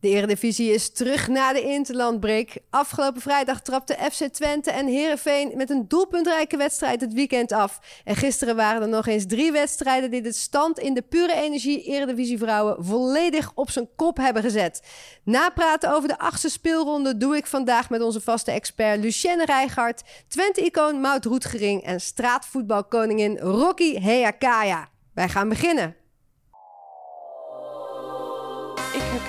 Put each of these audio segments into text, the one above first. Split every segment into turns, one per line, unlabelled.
De Eredivisie is terug na de interlandbreak. Afgelopen vrijdag trapte FC Twente en Herenveen met een doelpuntrijke wedstrijd het weekend af. En gisteren waren er nog eens drie wedstrijden die de stand in de pure energie Eredivisie vrouwen volledig op zijn kop hebben gezet. Napraten over de achtste speelronde doe ik vandaag met onze vaste expert Lucienne Rijgaard, Twente-icoon Maud Roetgering en straatvoetbalkoningin Rocky Heakaya. Wij gaan beginnen.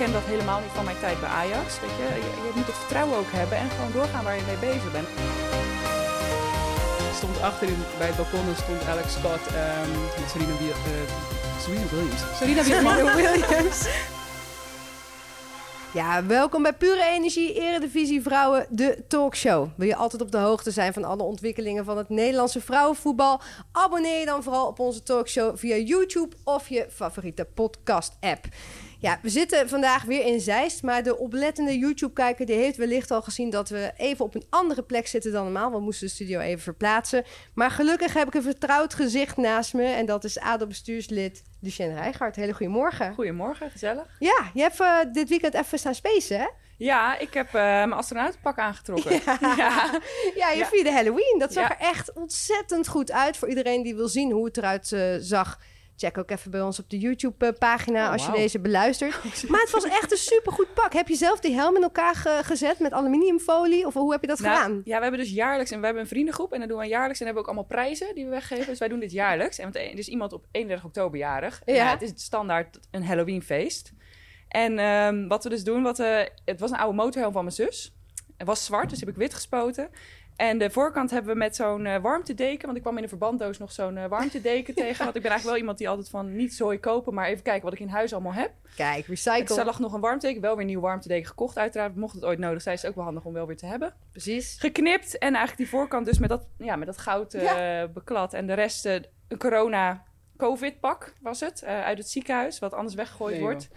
Ik herken dat helemaal niet van mijn tijd bij Ajax. Weet je? je, je moet het vertrouwen ook hebben en gewoon doorgaan waar je mee bezig bent.
stond achterin bij het balkon stond Alex Scott um, met Serena, uh, Serena Williams.
Serena Williams.
Ja, welkom bij Pure Energie Eredivisie Vrouwen, de talkshow. Wil je altijd op de hoogte zijn van alle ontwikkelingen van het Nederlandse vrouwenvoetbal? Abonneer je dan vooral op onze talkshow via YouTube of je favoriete podcast-app. Ja, we zitten vandaag weer in Zeist, maar de oplettende YouTube-kijker die heeft wellicht al gezien dat we even op een andere plek zitten dan normaal. We moesten de studio even verplaatsen. Maar gelukkig heb ik een vertrouwd gezicht naast me en dat is ADO-bestuurslid Lucien Rijgaard. Hele goedemorgen.
Goedemorgen, gezellig.
Ja, je hebt uh, dit weekend even staan spacen, hè?
Ja, ik heb uh, mijn astronautenpak aangetrokken.
Ja, ja. ja je vierde Halloween. Dat zag er echt ontzettend goed uit voor iedereen die wil zien hoe het eruit uh, zag Check ook even bij ons op de YouTube-pagina oh, als je deze beluistert. Oh, maar het was echt een supergoed pak. Heb je zelf die helm in elkaar gezet met aluminiumfolie? Of hoe heb je dat nou, gedaan?
Ja, we hebben dus jaarlijks... En we hebben een vriendengroep en dan doen we jaarlijks. En hebben we ook allemaal prijzen die we weggeven. Dus wij doen dit jaarlijks. En er is iemand op 31 oktober jarig. Ja. ja het is standaard een Halloweenfeest. En um, wat we dus doen... Wat, uh, het was een oude motorhelm van mijn zus. Het was zwart, dus heb ik wit gespoten. En de voorkant hebben we met zo'n uh, warmtedeken. Want ik kwam in de verbanddoos nog zo'n uh, warmtedeken tegen. Want ik ben eigenlijk wel iemand die altijd van niet zooi kopen. Maar even kijken wat ik in huis allemaal heb.
Kijk, recycle.
Er lag nog een warmtedeken. Wel weer een nieuw warmtedeken gekocht uiteraard. Mocht het ooit nodig zijn, is het ook wel handig om wel weer te hebben.
Precies.
Geknipt. En eigenlijk die voorkant dus met dat, ja, met dat goud uh, ja. beklad. En de rest een corona covid pak was het. uit het ziekenhuis. Wat anders weggegooid nee, wordt.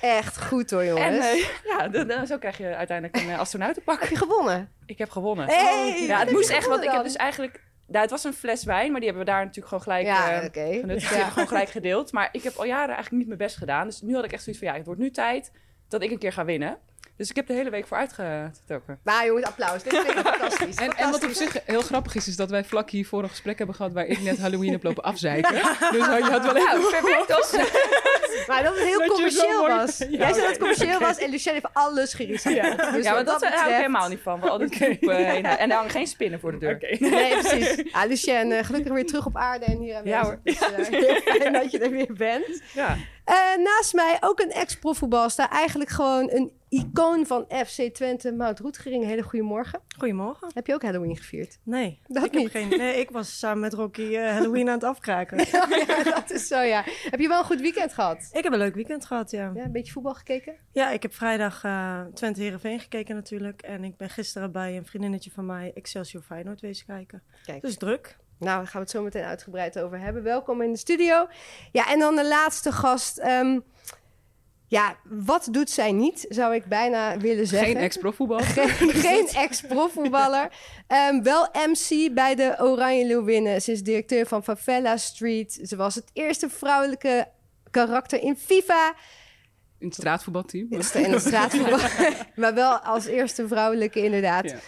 Echt goed hoor, jongens. En uh,
ja, de, de, zo krijg je uiteindelijk een astronautenpak.
Heb je gewonnen?
Ik heb gewonnen.
Hey,
ja, het moest echt, want ik heb dus eigenlijk... Nou, het was een fles wijn, maar die hebben we daar natuurlijk gewoon gelijk
ja, uh, okay.
genuttigd. Ja. Gewoon gelijk gedeeld. Maar ik heb al jaren eigenlijk niet mijn best gedaan. Dus nu had ik echt zoiets van, ja, het wordt nu tijd dat ik een keer ga winnen. Dus ik heb de hele week voor uitgetrokken.
Maar jongens, applaus. Dit vind ik fantastisch.
En, en, wat op zich heel grappig is, is dat wij vlak hiervoor een gesprek hebben gehad waar ik net Halloween heb lopen afzeiken. Dus je had wel even...
Nou, perfect. Als...
maar dat het heel dat commercieel was. Ja, Jij zei dat het commercieel okay. was en Lucien heeft alles.
Ja, dus ja maar dat, dat hou ik helemaal niet van. Al die okay. uh, en er hangen geen spinnen voor de deur.
Okay. Nee, precies. Ah, Lucien, uh, gelukkig weer terug op aarde en hier aanwezig. Ja hoor. Dus, uh, heel fijn dat je er weer bent.
Ja.
Uh, naast mij ook een ex-profvoetbalster. Eigenlijk gewoon een icoon van FC Twente, Maud Roetgering. Hele goedemorgen.
Goedemorgen.
Heb je ook Halloween gevierd?
Nee. Dat ik niet? Heb geen, nee, ik was samen met Rocky uh, Halloween aan het afkraken.
ja, dat is zo, ja. Heb je wel een goed weekend gehad?
Ik heb een leuk weekend gehad, ja.
ja een beetje voetbal gekeken?
Ja, ik heb vrijdag uh, Twente Herenveen gekeken natuurlijk. En ik ben gisteren bij een vriendinnetje van mij Excelsior Feyenoord wezen kijken. Kijk. Dus druk.
Nou, daar gaan we het zo meteen uitgebreid over hebben. Welkom in de studio. Ja, en dan de laatste gast. Um, ja, wat doet zij niet, zou ik bijna willen zeggen.
Geen ex-profvoetballer.
Geen, geen ex-profvoetballer. um, wel MC bij de Oranje Leeuwinnen. Ze is directeur van Favela Street. Ze was het eerste vrouwelijke karakter in FIFA.
In het straatvoetbalteam.
In het straatvoetbal. maar wel als eerste vrouwelijke inderdaad. Ja.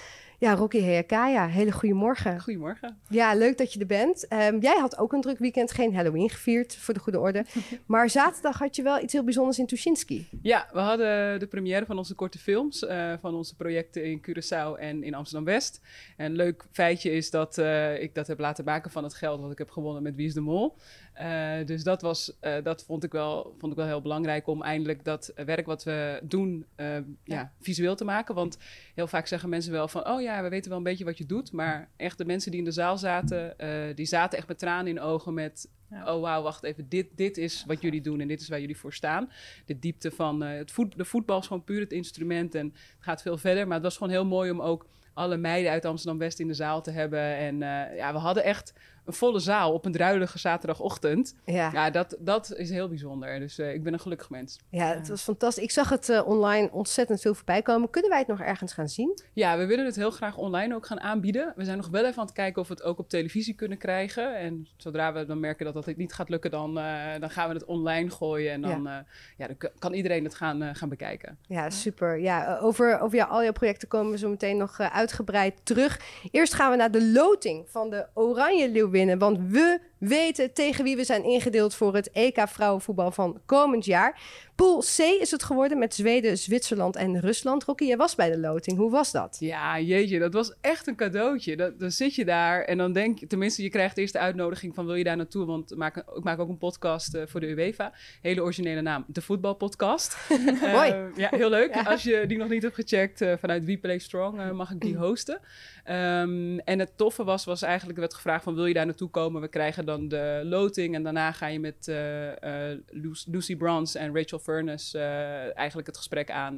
Ja, Rocky Heakaya, hele goede morgen.
Goedemorgen.
Ja, leuk dat je er bent. Um, jij had ook een druk weekend, geen Halloween gevierd, voor de goede orde. maar zaterdag had je wel iets heel bijzonders in Tuschinski.
Ja, we hadden de première van onze korte films, uh, van onze projecten in Curaçao en in Amsterdam-West. En een leuk feitje is dat uh, ik dat heb laten maken van het geld wat ik heb gewonnen met Wie is de Mol. Uh, dus dat, was, uh, dat vond, ik wel, vond ik wel heel belangrijk om eindelijk dat werk wat we doen uh, ja. ja. visueel te maken. Want heel vaak zeggen mensen wel van, oh ja, we weten wel een beetje wat je doet. Maar echt de mensen die in de zaal zaten, die zaten echt met tranen in ogen met... Ja. Oh wauw, wacht even, dit, dit is wat jullie doen en dit is waar jullie voor staan. De diepte van het voet, de voetbal is gewoon puur het instrument en het gaat veel verder. Maar het was gewoon heel mooi om ook alle meiden uit Amsterdam-West in de zaal te hebben. En ja, we hadden echt een volle zaal op een druilige zaterdagochtend.
Ja,
Ja, dat, dat is heel bijzonder. Dus eh, ik ben een gelukkig mens.
ja het was fantastisch. Ik zag het eh, online ontzettend veel voorbij komen. Kunnen wij het nog ergens gaan zien?
Ja, we willen het heel graag online ook gaan aanbieden. We zijn nog wel even aan het kijken of we het ook op televisie kunnen krijgen. En zodra we dan merken dat dat niet gaat lukken, dan, eh, dan gaan we het online gooien. En dan, ja. ja, dan kan iedereen het gaan, gaan bekijken.
Ja, super. Ja, over, over jou, al jouw projecten komen we zo meteen nog uitgebreid terug. Eerst gaan we naar de loting van de Oranje Leeuwinnen. Want we weten tegen wie we zijn ingedeeld voor het EK vrouwenvoetbal van komend jaar. Pool C is het geworden met Zweden, Zwitserland en Rusland. Rocky, jij was bij de loting. Hoe was dat?
Ja, jeetje, dat was echt een cadeautje. Dat, dan zit je daar en dan denk je, tenminste, je krijgt eerst de uitnodiging van wil je daar naartoe? Want ik maak, ik maak ook een podcast eh, voor de UEFA. Hele originele naam, de Voetbalpodcast. Eh,
Mooi.
Ja, heel leuk. Als je die nog niet hebt gecheckt eh, vanuit We Play Strong, mag ik die hosten. Ehm, en het toffe was, was eigenlijk, er werd gevraagd van wil je daar naartoe komen? We krijgen dan de loting en daarna ga je met eh, eh, Lu- Lucy Bronze en Rachel Furness eh, eigenlijk het gesprek aan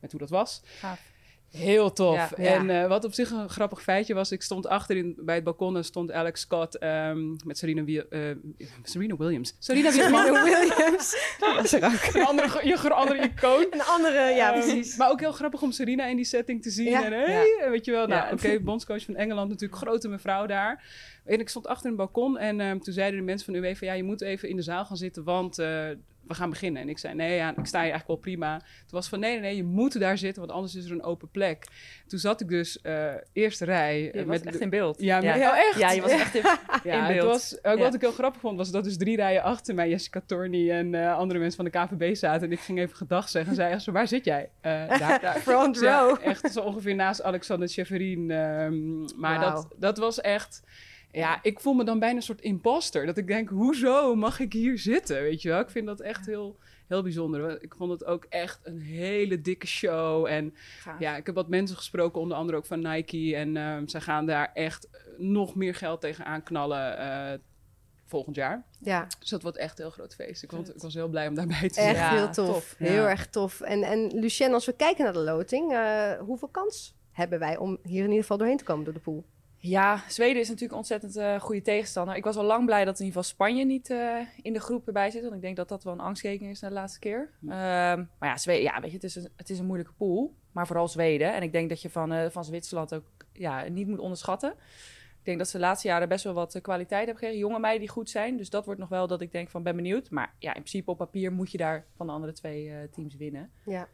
met hoe dat was. Heel tof.
Ja.
Ja.
En eh, wat op zich een grappig feitje was, ik stond achterin bij het balkon en stond Alex Scott ehm, met Serena, eh, Serena Williams. Serena Williams.
Williams. Dat is er ook.
een andere, je, een andere icoon.
Een andere, ja,
Ehm,
precies.
Maar ook heel grappig om Serena in die setting te zien.
Ja.
En hey, weet je wel, nou
Ja.
oké, bondscoach van Engeland, natuurlijk grote mevrouw daar. En ik stond achter een balkon en ehm, toen zeiden de mensen van UEFA, ja, je moet even in de zaal gaan zitten, want eh, we gaan beginnen. En ik zei, nee, ja, ik sta hier eigenlijk wel prima. Toen was van, nee, nee, nee, je moet daar zitten, want anders is er een open plek. Toen zat ik dus eh, eerste rij.
Je
eh,
was
met
echt
de-
in beeld.
Ja, maar-
ja.
oh, echt?
Ja, je was echt in,
ja,
in
het
beeld.
was, ook wat ik heel grappig vond, was dat dus drie rijen achter mij Jessica Torney en eh, andere mensen van de KVB zaten. En ik ging even gedag zeggen en zei echt zo, waar zit jij? Eh, daar, daar.
Front row.
echt zo ongeveer naast Alexander Tjeferin. ehm, maar dat, dat was echt... Ja, ik voel me dan bijna een soort imposter. Dat ik denk, hoezo mag ik hier zitten? Weet je wel? Ik vind dat echt heel, heel bijzonder. Ik vond het ook echt een hele dikke show. En
Gaaf.
ja, ik heb wat mensen gesproken, onder andere ook van Nike. En ehm zij gaan daar echt eh, nog meer geld tegenaan knallen eh, volgend jaar.
Ja,
Dus dat wordt echt een heel groot feest. Ik, vond, ik was heel blij om daarbij te zijn.
echt
Ja,
heel tof.
tof.
Heel erg tof. En, en Lucien, als we kijken naar de loting, eh, hoeveel kans hebben wij om hier in ieder geval doorheen te komen door de pool?
Ja, Zweden is natuurlijk een ontzettend eh, goede tegenstander. Ik was al lang blij dat in ieder geval Spanje niet eh, in de groep erbij zit. Want ik denk dat dat wel een angstkeking is na de laatste keer. Ehm, maar ja, Zweden, ja, weet je, het is, een, het is een moeilijke pool. Maar vooral Zweden. En ik denk dat je van, eh, van Zwitserland ook ja, niet moet onderschatten. Ik denk dat ze de laatste jaren best wel wat kwaliteit hebben gekregen. Jonge meiden die goed zijn. Dus dat wordt nog wel dat ik denk van ben benieuwd. Maar ja, in principe op papier moet je daar van de andere twee teams winnen.
Ja.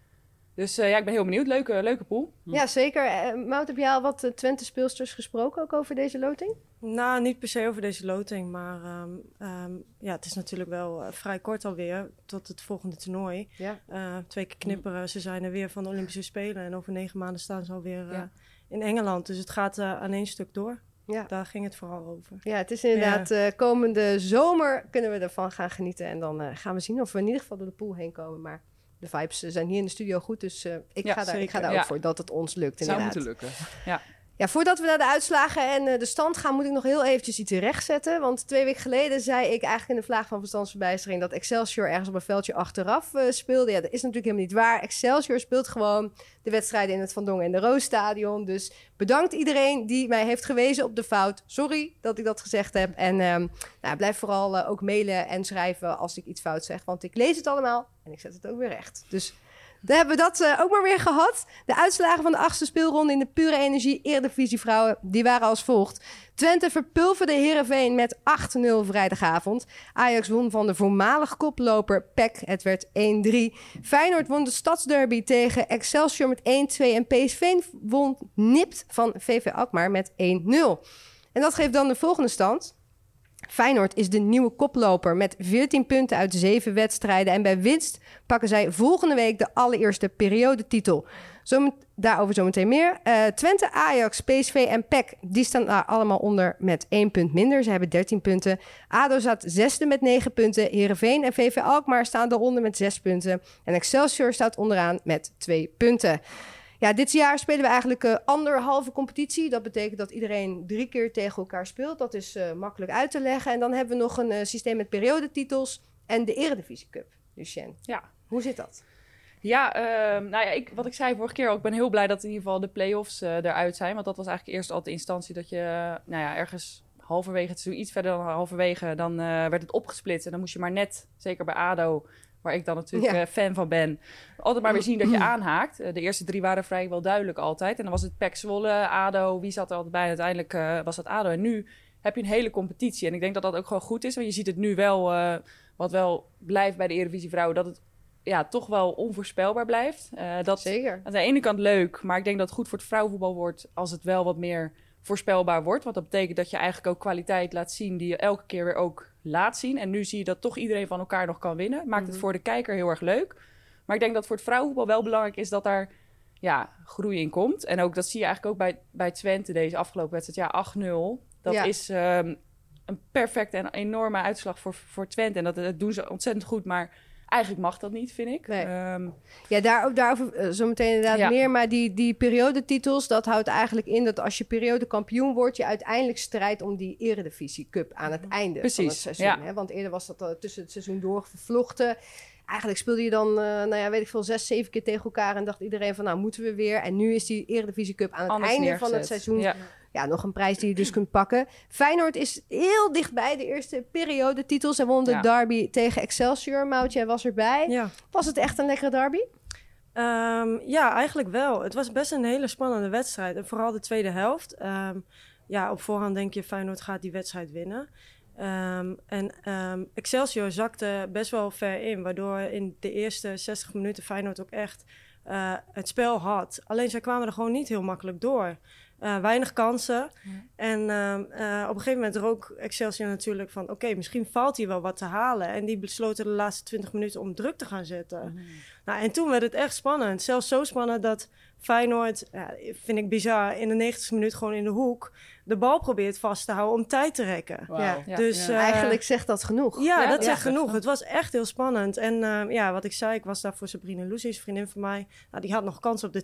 Dus eh, ja, ik ben heel benieuwd. Leuke, leuke pool.
Ja, zeker. Eh, Mout, heb jij al wat eh, Twente-speelsters gesproken ook over deze loting?
Nou, niet per se over deze loting, maar ehm, ehm, ja, het is natuurlijk wel vrij kort alweer tot het volgende toernooi.
Ja.
Eh, twee keer knipperen, ze zijn er weer van de Olympische Spelen en over negen maanden staan ze alweer eh,
Ja.
in Engeland. Dus het gaat eh, aan één stuk door.
Ja.
Daar ging het vooral over.
Ja, het is inderdaad eh, komende zomer kunnen we ervan gaan genieten. En dan eh, gaan we zien of we in ieder geval door de pool heen komen. Maar de vibes eh, zijn hier in de studio goed. Dus eh, ik,
Ja,
ga daar, ik ga daar ook
Ja.
voor dat het ons lukt
Het zou
inderdaad.
moeten lukken.
Ja, voordat we naar de uitslagen en eh, de stand gaan, moet ik nog heel eventjes iets rechtzetten. Want twee weken geleden zei ik eigenlijk in de vlaag van verstandsverbijstering dat Excelsior ergens op een veldje achteraf eh, speelde. Ja, dat is natuurlijk helemaal niet waar. Excelsior speelt gewoon de wedstrijden in het Van Dongen en de Roosstadion. Dus bedankt iedereen die mij heeft gewezen op de fout. Sorry dat ik dat gezegd heb. En ehm, nou, blijf vooral eh, ook mailen en schrijven als ik iets fout zeg. Want ik lees het allemaal en ik zet het ook weer recht. Dus daar hebben we dat eh, ook maar weer gehad. De uitslagen van de achtste speelronde in de Pure Energie Eredivisie Vrouwen... die waren als volgt. Twente verpulverde Heerenveen met 8-0 vrijdagavond. Ajax won van de voormalig koploper PEC. Het werd 1-3. Feyenoord won de stadsderby tegen Excelsior met 1-2. En PSV won nipt van VV Alkmaar met 1-0. En dat geeft dan de volgende stand. Feyenoord is de nieuwe koploper met 14 punten uit 7 wedstrijden. En bij winst pakken zij volgende week de allereerste periodetitel. Zomet- daarover zometeen meer. Eh, Twente, Ajax, PSV en PEC die staan daar allemaal onder met 1 punt minder. Ze hebben 13 punten. ADO staat zesde met 9 punten. Heerenveen en VV Alkmaar staan eronder met 6 punten. En Excelsior staat onderaan met 2 punten. Ja, dit jaar spelen we eigenlijk eh, anderhalve competitie. Dat betekent dat iedereen drie keer tegen elkaar speelt. Dat is eh, makkelijk uit te leggen. En dan hebben we nog een eh, systeem met periodetitels en de Eredivisie Cup. Lucien,
Ja,
hoe zit dat?
Ja, ehm, nou ja, ik, wat ik zei vorige keer ook, ik ben heel blij dat in ieder geval de play-offs eruit zijn. Want dat was eigenlijk eerst altijd de instantie dat je, nou ja, ergens halverwege het iets verder dan halverwege, dan werd het opgesplitst. En dan moest je maar net, zeker bij ADO, waar ik dan natuurlijk
Ja.
eh, fan van ben, altijd maar weer zien dat je aanhaakt. Eh, de eerste drie waren vrijwel duidelijk altijd. En dan was het PEC Zwolle, ADO, wie zat er altijd bij? En uiteindelijk eh, was dat ADO. En nu heb je een hele competitie. En ik denk dat dat ook gewoon goed is, want je ziet het nu wel, wat wel blijft bij de Eredivisie Vrouwen, dat het ja, toch wel onvoorspelbaar blijft. Dat,
Zeker.
aan de ene kant leuk, maar ik denk dat het goed voor het vrouwenvoetbal wordt als het wel wat meer voorspelbaar wordt. Want dat betekent dat je eigenlijk ook kwaliteit laat zien die je elke keer weer ook laat zien. En nu zie je dat toch iedereen van elkaar nog kan winnen. Maakt het
Mhm.
voor de kijker heel erg leuk. Maar ik denk dat voor het vrouwenvoetbal wel belangrijk is dat daar ja, groei in komt. En ook dat zie je eigenlijk ook bij, bij Twente deze afgelopen wedstrijd. Ja, 8-0. Dat
Ja.
is ehm, een perfecte en enorme uitslag voor, voor Twente. En dat, dat doen ze ontzettend goed, maar eigenlijk mag dat niet, vind ik.
Nee.
Ehm,
Ja, daar, daarover uh, zometeen inderdaad
Ja.
meer. Maar die, die periodetitels, dat houdt eigenlijk in dat als je periodekampioen wordt, je uiteindelijk strijdt om die Eredivisie Cup aan het einde van het seizoen.
ja.
Hè? Want eerder was dat uh, tussen het seizoen door vervlochten. Eigenlijk speelde je dan, uh, nou ja, weet ik veel, zes, zeven keer tegen elkaar. En dacht iedereen van, nou moeten we weer. En nu is die Eredivisie Cup aan het
anders
einde
neergezet.
van het seizoen. Ja.
Ja.
nog een prijs die je dus kunt pakken. Feyenoord is heel dichtbij de eerste periodetitels. En won de
Ja.
derby tegen Excelsior. Moutje jij was erbij.
Ja.
Was het echt een lekkere derby?
Um, ja, eigenlijk wel. Het was best een hele spannende wedstrijd. En vooral de tweede helft. Um, ja, op voorhand denk je Feyenoord gaat die wedstrijd winnen. Um, en um, Excelsior zakte best wel ver in. Waardoor in de eerste 60 minuten Feyenoord ook echt uh, het spel had. Alleen zij kwamen er gewoon niet heel makkelijk door. Uh, weinig kansen. Ja. En uh, uh, op een gegeven moment rook Excelsior natuurlijk van... oké, okay, misschien valt hier wel wat te halen. En die besloten de laatste 20 minuten om druk te gaan zetten. Mm. Nou, en toen werd het echt spannend. Zelfs zo spannend dat Feyenoord, vind ik bizar... in de 90 minuut gewoon in de hoek... de bal probeert vast te houden om tijd te rekken.
Wow.
Ja.
Ja.
Dus,
Ja. Eigenlijk zegt dat genoeg.
Ja,
Ja,
dat
ja.
zegt genoeg. Het was echt heel spannend. En uh, ja, wat ik zei, ik was daar voor Sabrina Lucies, vriendin van mij. Nou, die had nog kans op de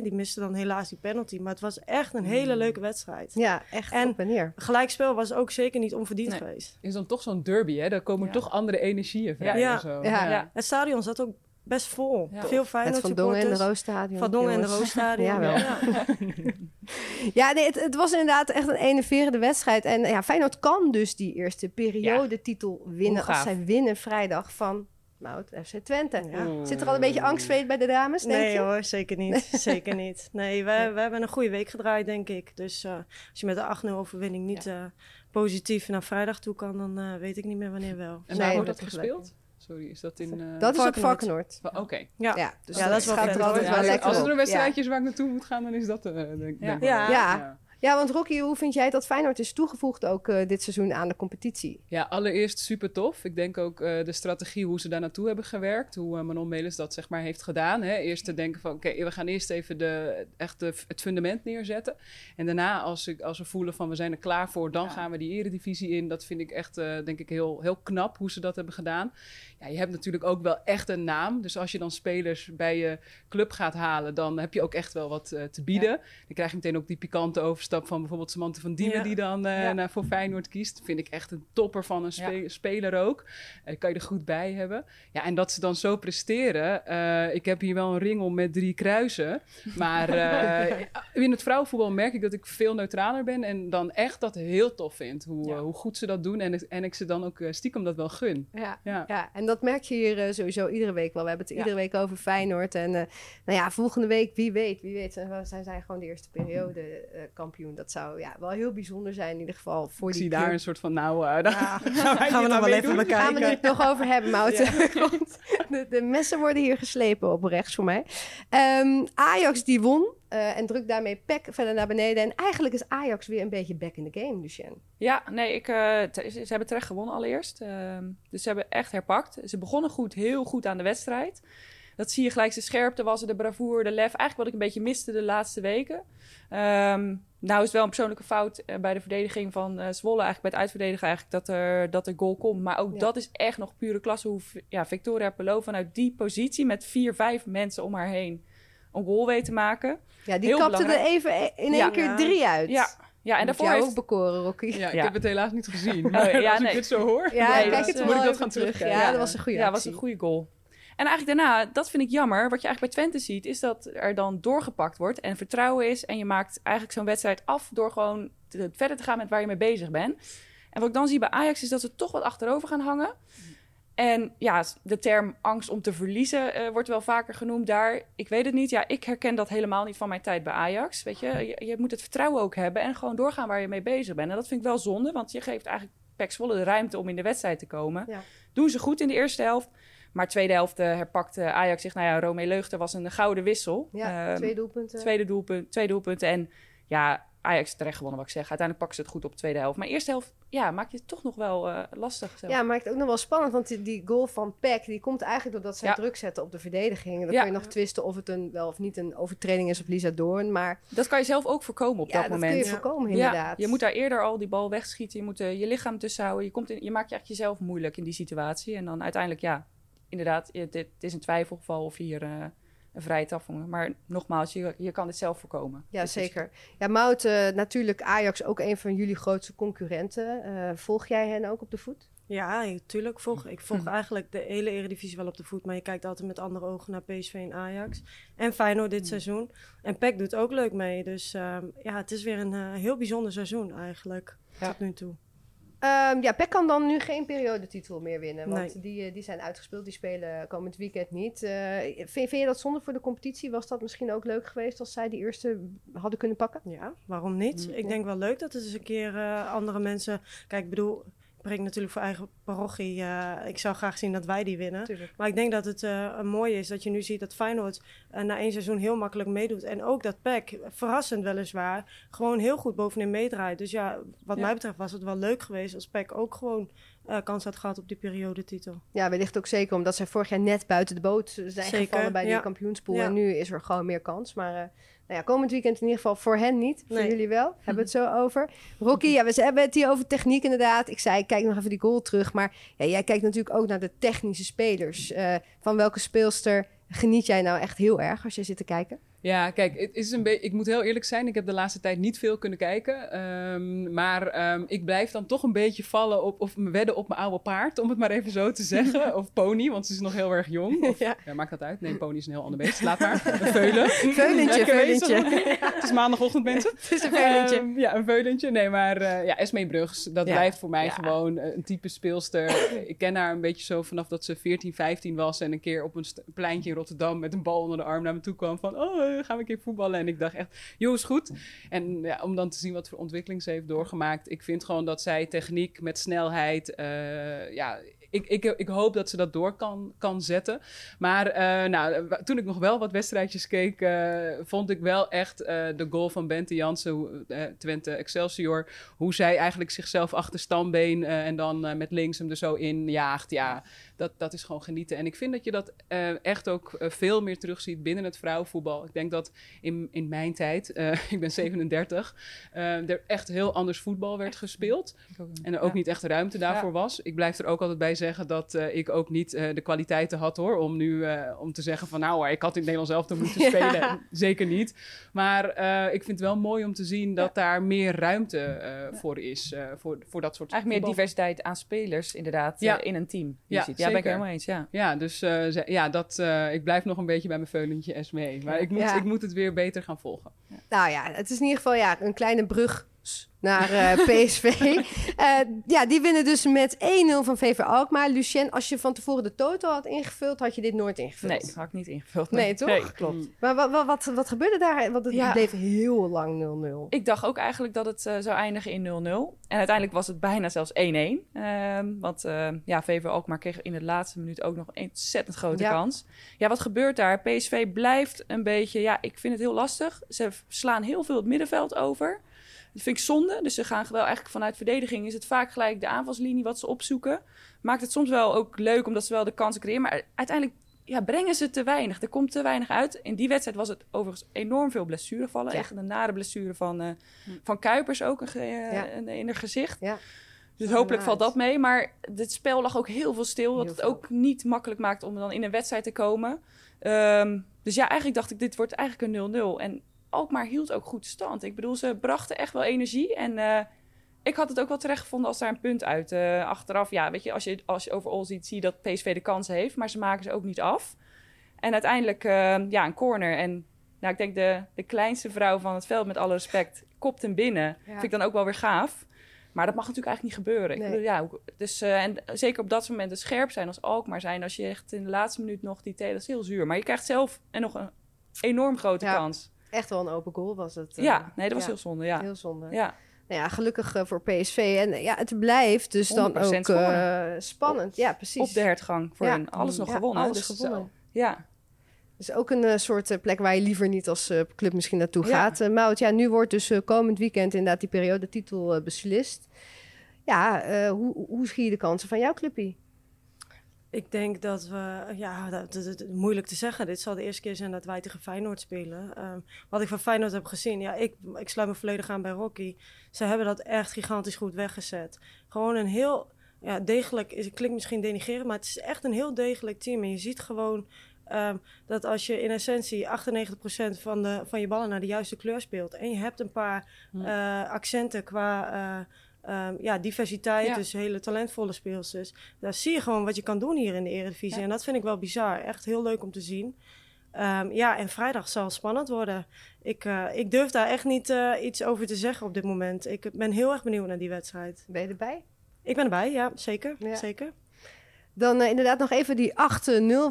2-2. Die miste dan helaas die penalty. Maar het was echt een hele leuke wedstrijd.
Ja, echt
En-
op en neer.
Gelijkspel was ook zeker niet onverdiend
Nee.
geweest.
Is dan toch zo'n derby, hè? Daar komen
Ja.
toch andere energieën
Ja.
zo.
Ja.
Ja.
Het stadion zat ook best vol.
Ja.
Veel
Het
Feyenoord
Van Dongen en de. Roosstadion.
Van Dongen en de. Roosstadion. Ja.
Ja, nee, het, het was inderdaad echt een enerverende wedstrijd. En ja, Feyenoord kan dus die eerste periodetitel winnen...
Hoe
als zij winnen vrijdag van Mout FC Twente.
Ja.
Zit er al een beetje angstvreed bij de dames, denk
Nee
je?
hoor, zeker niet. zeker niet. Nee, we, we hebben een goede week gedraaid, denk ik. Dus eh, als je met de 8-0 overwinning niet eh, positief naar vrijdag toe kan, dan eh, weet ik niet meer wanneer wel.
En waar wordt
dat
gespeeld? Sorry, is dat in... eh,
Dat is op
Varkenoord.
Varkenoord.
Oké.
Ja,
Ja, dus
Ja, dat is wel
gaat er altijd
Ja,
wel
als-
lekker
als er een wedstrijdje is waar ik naartoe moet gaan, dan is dat... eh denk,
Ja.
Ja.
Ja, want Rocky, hoe vind jij dat Feyenoord is toegevoegd ook eh, dit seizoen aan de competitie?
Ja, allereerst super tof. Ik denk ook eh, de strategie hoe ze daar naartoe hebben gewerkt. Hoe eh, Manon Melis dat zeg maar heeft gedaan. Hè. Eerst te denken van oké, we gaan eerst even de, echt de, het fundament neerzetten. En daarna als, ik, als we voelen van we zijn er klaar voor, dan
Ja.
gaan we die eredivisie in. Dat vind ik echt denk ik heel, heel knap hoe ze dat hebben gedaan. Ja, je hebt natuurlijk ook wel echt een naam. Dus als je dan spelers bij je club gaat halen, dan heb je ook echt wel wat te bieden. Dan krijg je meteen ook die pikante overstap van bijvoorbeeld Samantha van Diemen,
Ja.
die dan eh,
Ja.
naar, voor Feyenoord kiest. Vind ik echt een topper van een spe- speler ook. Eh, kan je er goed bij hebben. Ja, en dat ze dan zo presteren. eh, ik heb hier wel een ringel met drie kruisen. Maar in het vrouwenvoetbal merk ik dat ik veel neutraler ben. En dan echt dat heel tof vind. Hoe, hoe goed ze dat doen. En, ik- en ik ze dan ook stiekem dat wel gun.
Ja.
Ja.
En dat merk je hier sowieso iedere week wel. We hebben het iedere week over Feyenoord. En nou ja, volgende week, wie weet, wie weet, zijn zij gewoon de eerste periode eh, kampioen. Dat zou ja, wel heel bijzonder zijn in ieder geval voor
Ik
die
zie
club.
daar een soort van, nou, eh, daar gaan
we nog wel even bekijken.
Gaan we het nog over hebben, Mouten. De, de messen worden hier geslepen op rechts voor mij. Ehm, Ajax die won eh, en drukt daarmee PEC verder naar beneden. En eigenlijk is Ajax weer een beetje back in the game, Lucien.
Ja, nee, ik, eh, ze hebben terecht gewonnen allereerst. Ehm, dus ze hebben echt herpakt. Ze begonnen goed, heel goed aan de wedstrijd. Dat zie je gelijk. De scherpte was er, de bravoure, de lef. Eigenlijk wat ik een beetje miste de laatste weken. Ehm, nou is het wel een persoonlijke fout eh, bij de verdediging van eh, Zwolle. Eigenlijk bij het uitverdedigen eigenlijk dat er, dat er goal komt. Maar ook
Ja.
dat is echt nog pure klasse. Hoe ja, Victoria Pelot vanuit die positie met vier, vijf mensen om haar heen een goal weet te maken.
Ja, die
Heel
kapte er even e- in één
Ja.
keer
Ja.
drie uit.
Ja, ja en daarvoor heeft...
ook bekoren, Rocky.
Ja, ik
Ja.
heb het helaas niet gezien.
ja,
Maar als
nee.
ik dit zo hoor...
Ja,
Nee,
kijk
dat,
het
eh,
moet ik dat
even
gaan
terug.
terugkijken.
Ja,
Ja,
dat was een goede
Ja,
actie.
was een goede goal. En eigenlijk daarna, dat vind ik jammer. Wat je eigenlijk bij Twente ziet, is dat er dan doorgepakt wordt en vertrouwen is. En je maakt eigenlijk zo'n wedstrijd af door gewoon te- verder te gaan met waar je mee bezig bent. En wat ik dan zie bij Ajax is dat ze toch wat achterover gaan hangen. En ja, de term angst om te verliezen eh, wordt wel vaker genoemd daar. Ik weet het niet. Ja, ik herken dat helemaal niet van mijn tijd bij Ajax. Weet je, je, je moet het vertrouwen ook hebben en gewoon doorgaan waar je mee bezig bent. En dat vind ik wel zonde, want je geeft eigenlijk Pek Zwolle de ruimte om in de wedstrijd te komen.
Ja.
Doen ze goed in de eerste helft. Maar tweede helft eh, herpakte Ajax zich. Nou ja, Romee Leugter was een gouden wissel.
Ja,
Ehm,
twee doelpunten.
tweede, doelpunt, twee doelpunten. En ja, Ajax terecht gewonnen wat ik zeg. Uiteindelijk pakken ze het goed op de tweede helft. Maar eerste helft, ja, maak je het toch nog wel eh, lastig. Zo.
Ja, maar het ook nog wel spannend, want die, die goal van Peck, die komt eigenlijk doordat zij
Ja.
druk zetten op de verdediging. En dan
Ja.
kun je nog twisten of het een, wel of niet een overtreding is op Lisa Doorn, maar
Dat kan je zelf ook voorkomen op
ja,
dat
dat
moment.
kun je
Ja.
voorkomen
Ja,
inderdaad.
je moet daar eerder al die bal wegschieten. Je moet eh, je lichaam tussen houden. Je, komt in, je maakt je echt jezelf moeilijk in die situatie. En dan uiteindelijk, ja, inderdaad, het is een twijfelgeval of hier eh, een vrije trap vangen. Maar nogmaals, je, je kan dit zelf voorkomen.
Ja,
Dus
zeker. Ja, Mout, eh, natuurlijk Ajax ook een van jullie grootste concurrenten. Eh, volg jij hen ook op de voet?
Ja, natuurlijk. Volg, ik volg
Hm.
eigenlijk de hele Eredivisie wel op de voet. Maar je kijkt altijd met andere ogen naar PSV en Ajax. En Feyenoord dit
Hm.
seizoen. En PEC doet ook leuk mee. Dus ehm, ja, het is weer een eh, heel bijzonder seizoen eigenlijk.
Ja.
Tot nu toe.
Ehm, ja, Peck kan dan nu geen periodetitel meer winnen, want
Nee.
die, eh, die zijn uitgespeeld. Die spelen komend weekend niet. Eh, vind, vind je dat zonde voor de competitie? Was dat misschien ook leuk geweest als zij die eerste hadden kunnen pakken?
Ja, waarom niet?
Hm.
Ik
Ja.
denk wel leuk dat het eens een keer eh, andere mensen... Kijk, ik bedoel, ik breek natuurlijk voor eigen parochie. eh, ik zou graag zien dat wij die winnen. Maar ik denk dat het eh, een mooie is dat je nu ziet dat Feyenoord eh, na één seizoen heel makkelijk meedoet. En ook dat PEC, verrassend weliswaar, gewoon heel goed bovenin meedraait. Dus ja, wat
Ja.
mij betreft was het wel leuk geweest als PEC ook gewoon eh, kans had gehad op die periodetitel.
Ja, wellicht ook zeker omdat zij vorig jaar net buiten de boot zijn
Zeker,
gevallen bij die kampioenspool.
Ja.
En nu is er gewoon meer kans. Maar eh, nou ja, komend weekend in ieder geval voor hen niet. Voor
Nee.
jullie wel. Hebben we het zo over. Rocky, ja, we hebben het hier over techniek inderdaad. Ik zei, kijk nog even die goal terug. Maar ja, jij kijkt natuurlijk ook naar de technische spelers. Eh, van welke speelster geniet jij nou echt heel erg als je zit te kijken?
Ja, kijk, het is een beetje. Ik moet heel eerlijk zijn. Ik heb de laatste tijd niet veel kunnen kijken. Ehm, maar ehm, ik blijf dan toch een beetje vallen op of me wedden op mijn oude paard, om het maar even zo te zeggen. of pony, want ze is nog heel erg jong. Of,
Ja.
ja. maakt dat uit? Nee, pony is een heel ander beest. Laat maar. Een veulen.
Veulentje, veulentje.
Het is maandagochtend, mensen.
Het is een veulentje.
Ehm, ja, een veulentje. Nee, maar eh ja, Esmee Brugs, dat
Ja.
blijft voor mij gewoon eh, een type speelster. ik ken haar een beetje zo vanaf dat ze 14, 15 was en een keer op een pleintje in Rotterdam met een bal onder de arm naar me toe kwam van, oh, gaan we een keer voetballen? En ik dacht echt, joh, is goed. En ja, om dan te zien wat voor ontwikkeling ze heeft doorgemaakt. Ik vind gewoon dat zij techniek met snelheid, eh, ja, ik, ik, ik hoop dat ze dat door kan, kan zetten. Maar eh, nou, toen ik nog wel wat wedstrijdjes keek, eh, vond ik wel echt eh, de goal van Bente Jansen, eh, Twente Excelsior, hoe zij eigenlijk zichzelf achter stambeen eh, en dan eh, met links hem er zo in jaagt. Ja, dat, dat is gewoon genieten. En ik vind dat je dat eh, echt ook eh, veel meer terugziet binnen het vrouwenvoetbal. Ik denk dat in, in mijn tijd, eh, ik ben 37, eh, er echt heel anders voetbal werd gespeeld. En er ook
Ja.
niet echt ruimte daarvoor was. Ik blijf er ook altijd bij zeggen dat ik ook niet de kwaliteiten had hoor. Om nu om te zeggen van nou, ik had in het Nederlands elftal moeten
Ja.
spelen. Zeker niet. Maar ik vind het wel mooi om te zien dat daar meer ruimte voor is. voor, voor dat soort
Eigenlijk meer diversiteit aan spelers, inderdaad, in een team. je ziet. ja ben ik helemaal eens, ja.
Ja, dus eh, ze- ja, dat, eh, ik blijf nog een beetje bij mijn veulentje Esmee. Maar ik moet,
Ja.
ik moet het weer beter gaan volgen.
Nou ja, het is in ieder geval ja, een kleine brug naar eh, PSV. Eh, ja, die winnen dus met 1-0 van VV Alkmaar. Lucien, als je van tevoren de toto had ingevuld, had je dit nooit ingevuld.
Nee, had ik niet ingevuld.
Nee, toch?
Nee, klopt.
Mm.
Maar wat, wat, wat, wat gebeurde daar? Want het
Ja.
bleef heel lang 0-0.
Ik dacht ook eigenlijk dat het eh, zou eindigen in 0-0. En uiteindelijk was het bijna zelfs 1-1. Ehm, want eh, ja, VV Alkmaar kreeg in de laatste minuut ook nog een ontzettend grote
Ja.
kans. Ja, wat gebeurt daar? PSV blijft een beetje... Ja, ik vind het heel lastig. Ze slaan heel veel het middenveld over. Dat vind ik zonde. Dus ze gaan wel eigenlijk vanuit verdediging... is het vaak gelijk de aanvalslinie wat ze opzoeken. Maakt het soms wel ook leuk omdat ze wel de kansen creëren. Maar uiteindelijk ja, brengen ze te weinig. Er komt te weinig uit. In die wedstrijd was het overigens enorm veel blessurevallen.
Ja.
Echt een nare blessure van, eh, van Kuipers ook een eh,
Ja.
een- in haar gezicht.
Ja.
Dus hopelijk valt dat mee. Maar het spel lag ook heel veel stil. Wat het ook niet makkelijk maakt om dan in een wedstrijd te komen. Ehm, dus ja, eigenlijk dacht ik, dit wordt eigenlijk een 0-0. En Alkmaar hield ook goed stand. Ik bedoel, ze brachten echt wel energie. En eh, ik had het ook wel terecht gevonden als daar een punt uit. eh, achteraf, ja, weet je, als je, als je overal ziet, zie je dat PSV de kansen heeft. Maar ze maken ze ook niet af. En uiteindelijk, eh, ja, een corner. En nou, ik denk de, de kleinste vrouw van het veld, met alle respect, kopt hem binnen.
Ja.
Vind ik dan ook wel weer gaaf. Maar dat mag natuurlijk eigenlijk niet gebeuren.
Nee.
Ik bedoel, ja, dus, en zeker op dat soort momenten scherp zijn als Alkmaar zijn. Als je echt in de laatste minuut nog die thee, dat is heel zuur. Maar je krijgt zelf en nog een enorm grote
Ja.
kans.
Echt wel een open goal was het. eh,
ja, nee, dat was
ja.
heel zonde. Ja.
Heel zonde.
Ja.
Nou ja, gelukkig eh, voor PSV. En eh, ja, het blijft dus dan
100%
ook eh, spannend. Ja, precies.
Op de hertgang voor
Ja.
hun. Alles nog
Ja,
gewonnen.
alles
dus,
gewonnen.
Ja.
Dus ook een eh, soort eh, plek waar je liever niet als eh, club misschien naartoe gaat. Eh Mout, ja, nu wordt dus eh, komend weekend inderdaad die periodetitel eh, beslist. Ja, eh, hoe, hoe zie je de kansen van jouw clubje?
Ik denk dat we, ja, dat, dat- dat- moeilijk te zeggen. Dit zal de eerste keer zijn dat wij tegen Feyenoord spelen. Ehm, wat ik van Feyenoord heb gezien, ja, ik, ik sluit me volledig aan bij Rocky. Ze hebben dat echt gigantisch goed weggezet. Gewoon een heel, ja, degelijk, het klinkt misschien denigrerend, maar het is echt een heel degelijk team. En je ziet gewoon ehm, dat als je in essentie 98% van, de, van je ballen naar de juiste kleur speelt en je hebt een paar
Hm.
eh, accenten qua eh, ehm, ja, diversiteit,
Ja.
dus hele talentvolle speelsters. Daar zie je gewoon wat je kan doen hier in de Eredivisie.
Ja.
En dat vind ik wel bizar. Echt heel leuk om te zien. Ehm, ja, en vrijdag zal spannend worden. Ik, eh, ik durf daar echt niet eh, iets over te zeggen op dit moment. Ik ben heel erg benieuwd naar die wedstrijd.
Ben je erbij?
Ik ben erbij, ja, zeker.
Ja.
zeker.
Dan eh, inderdaad nog even die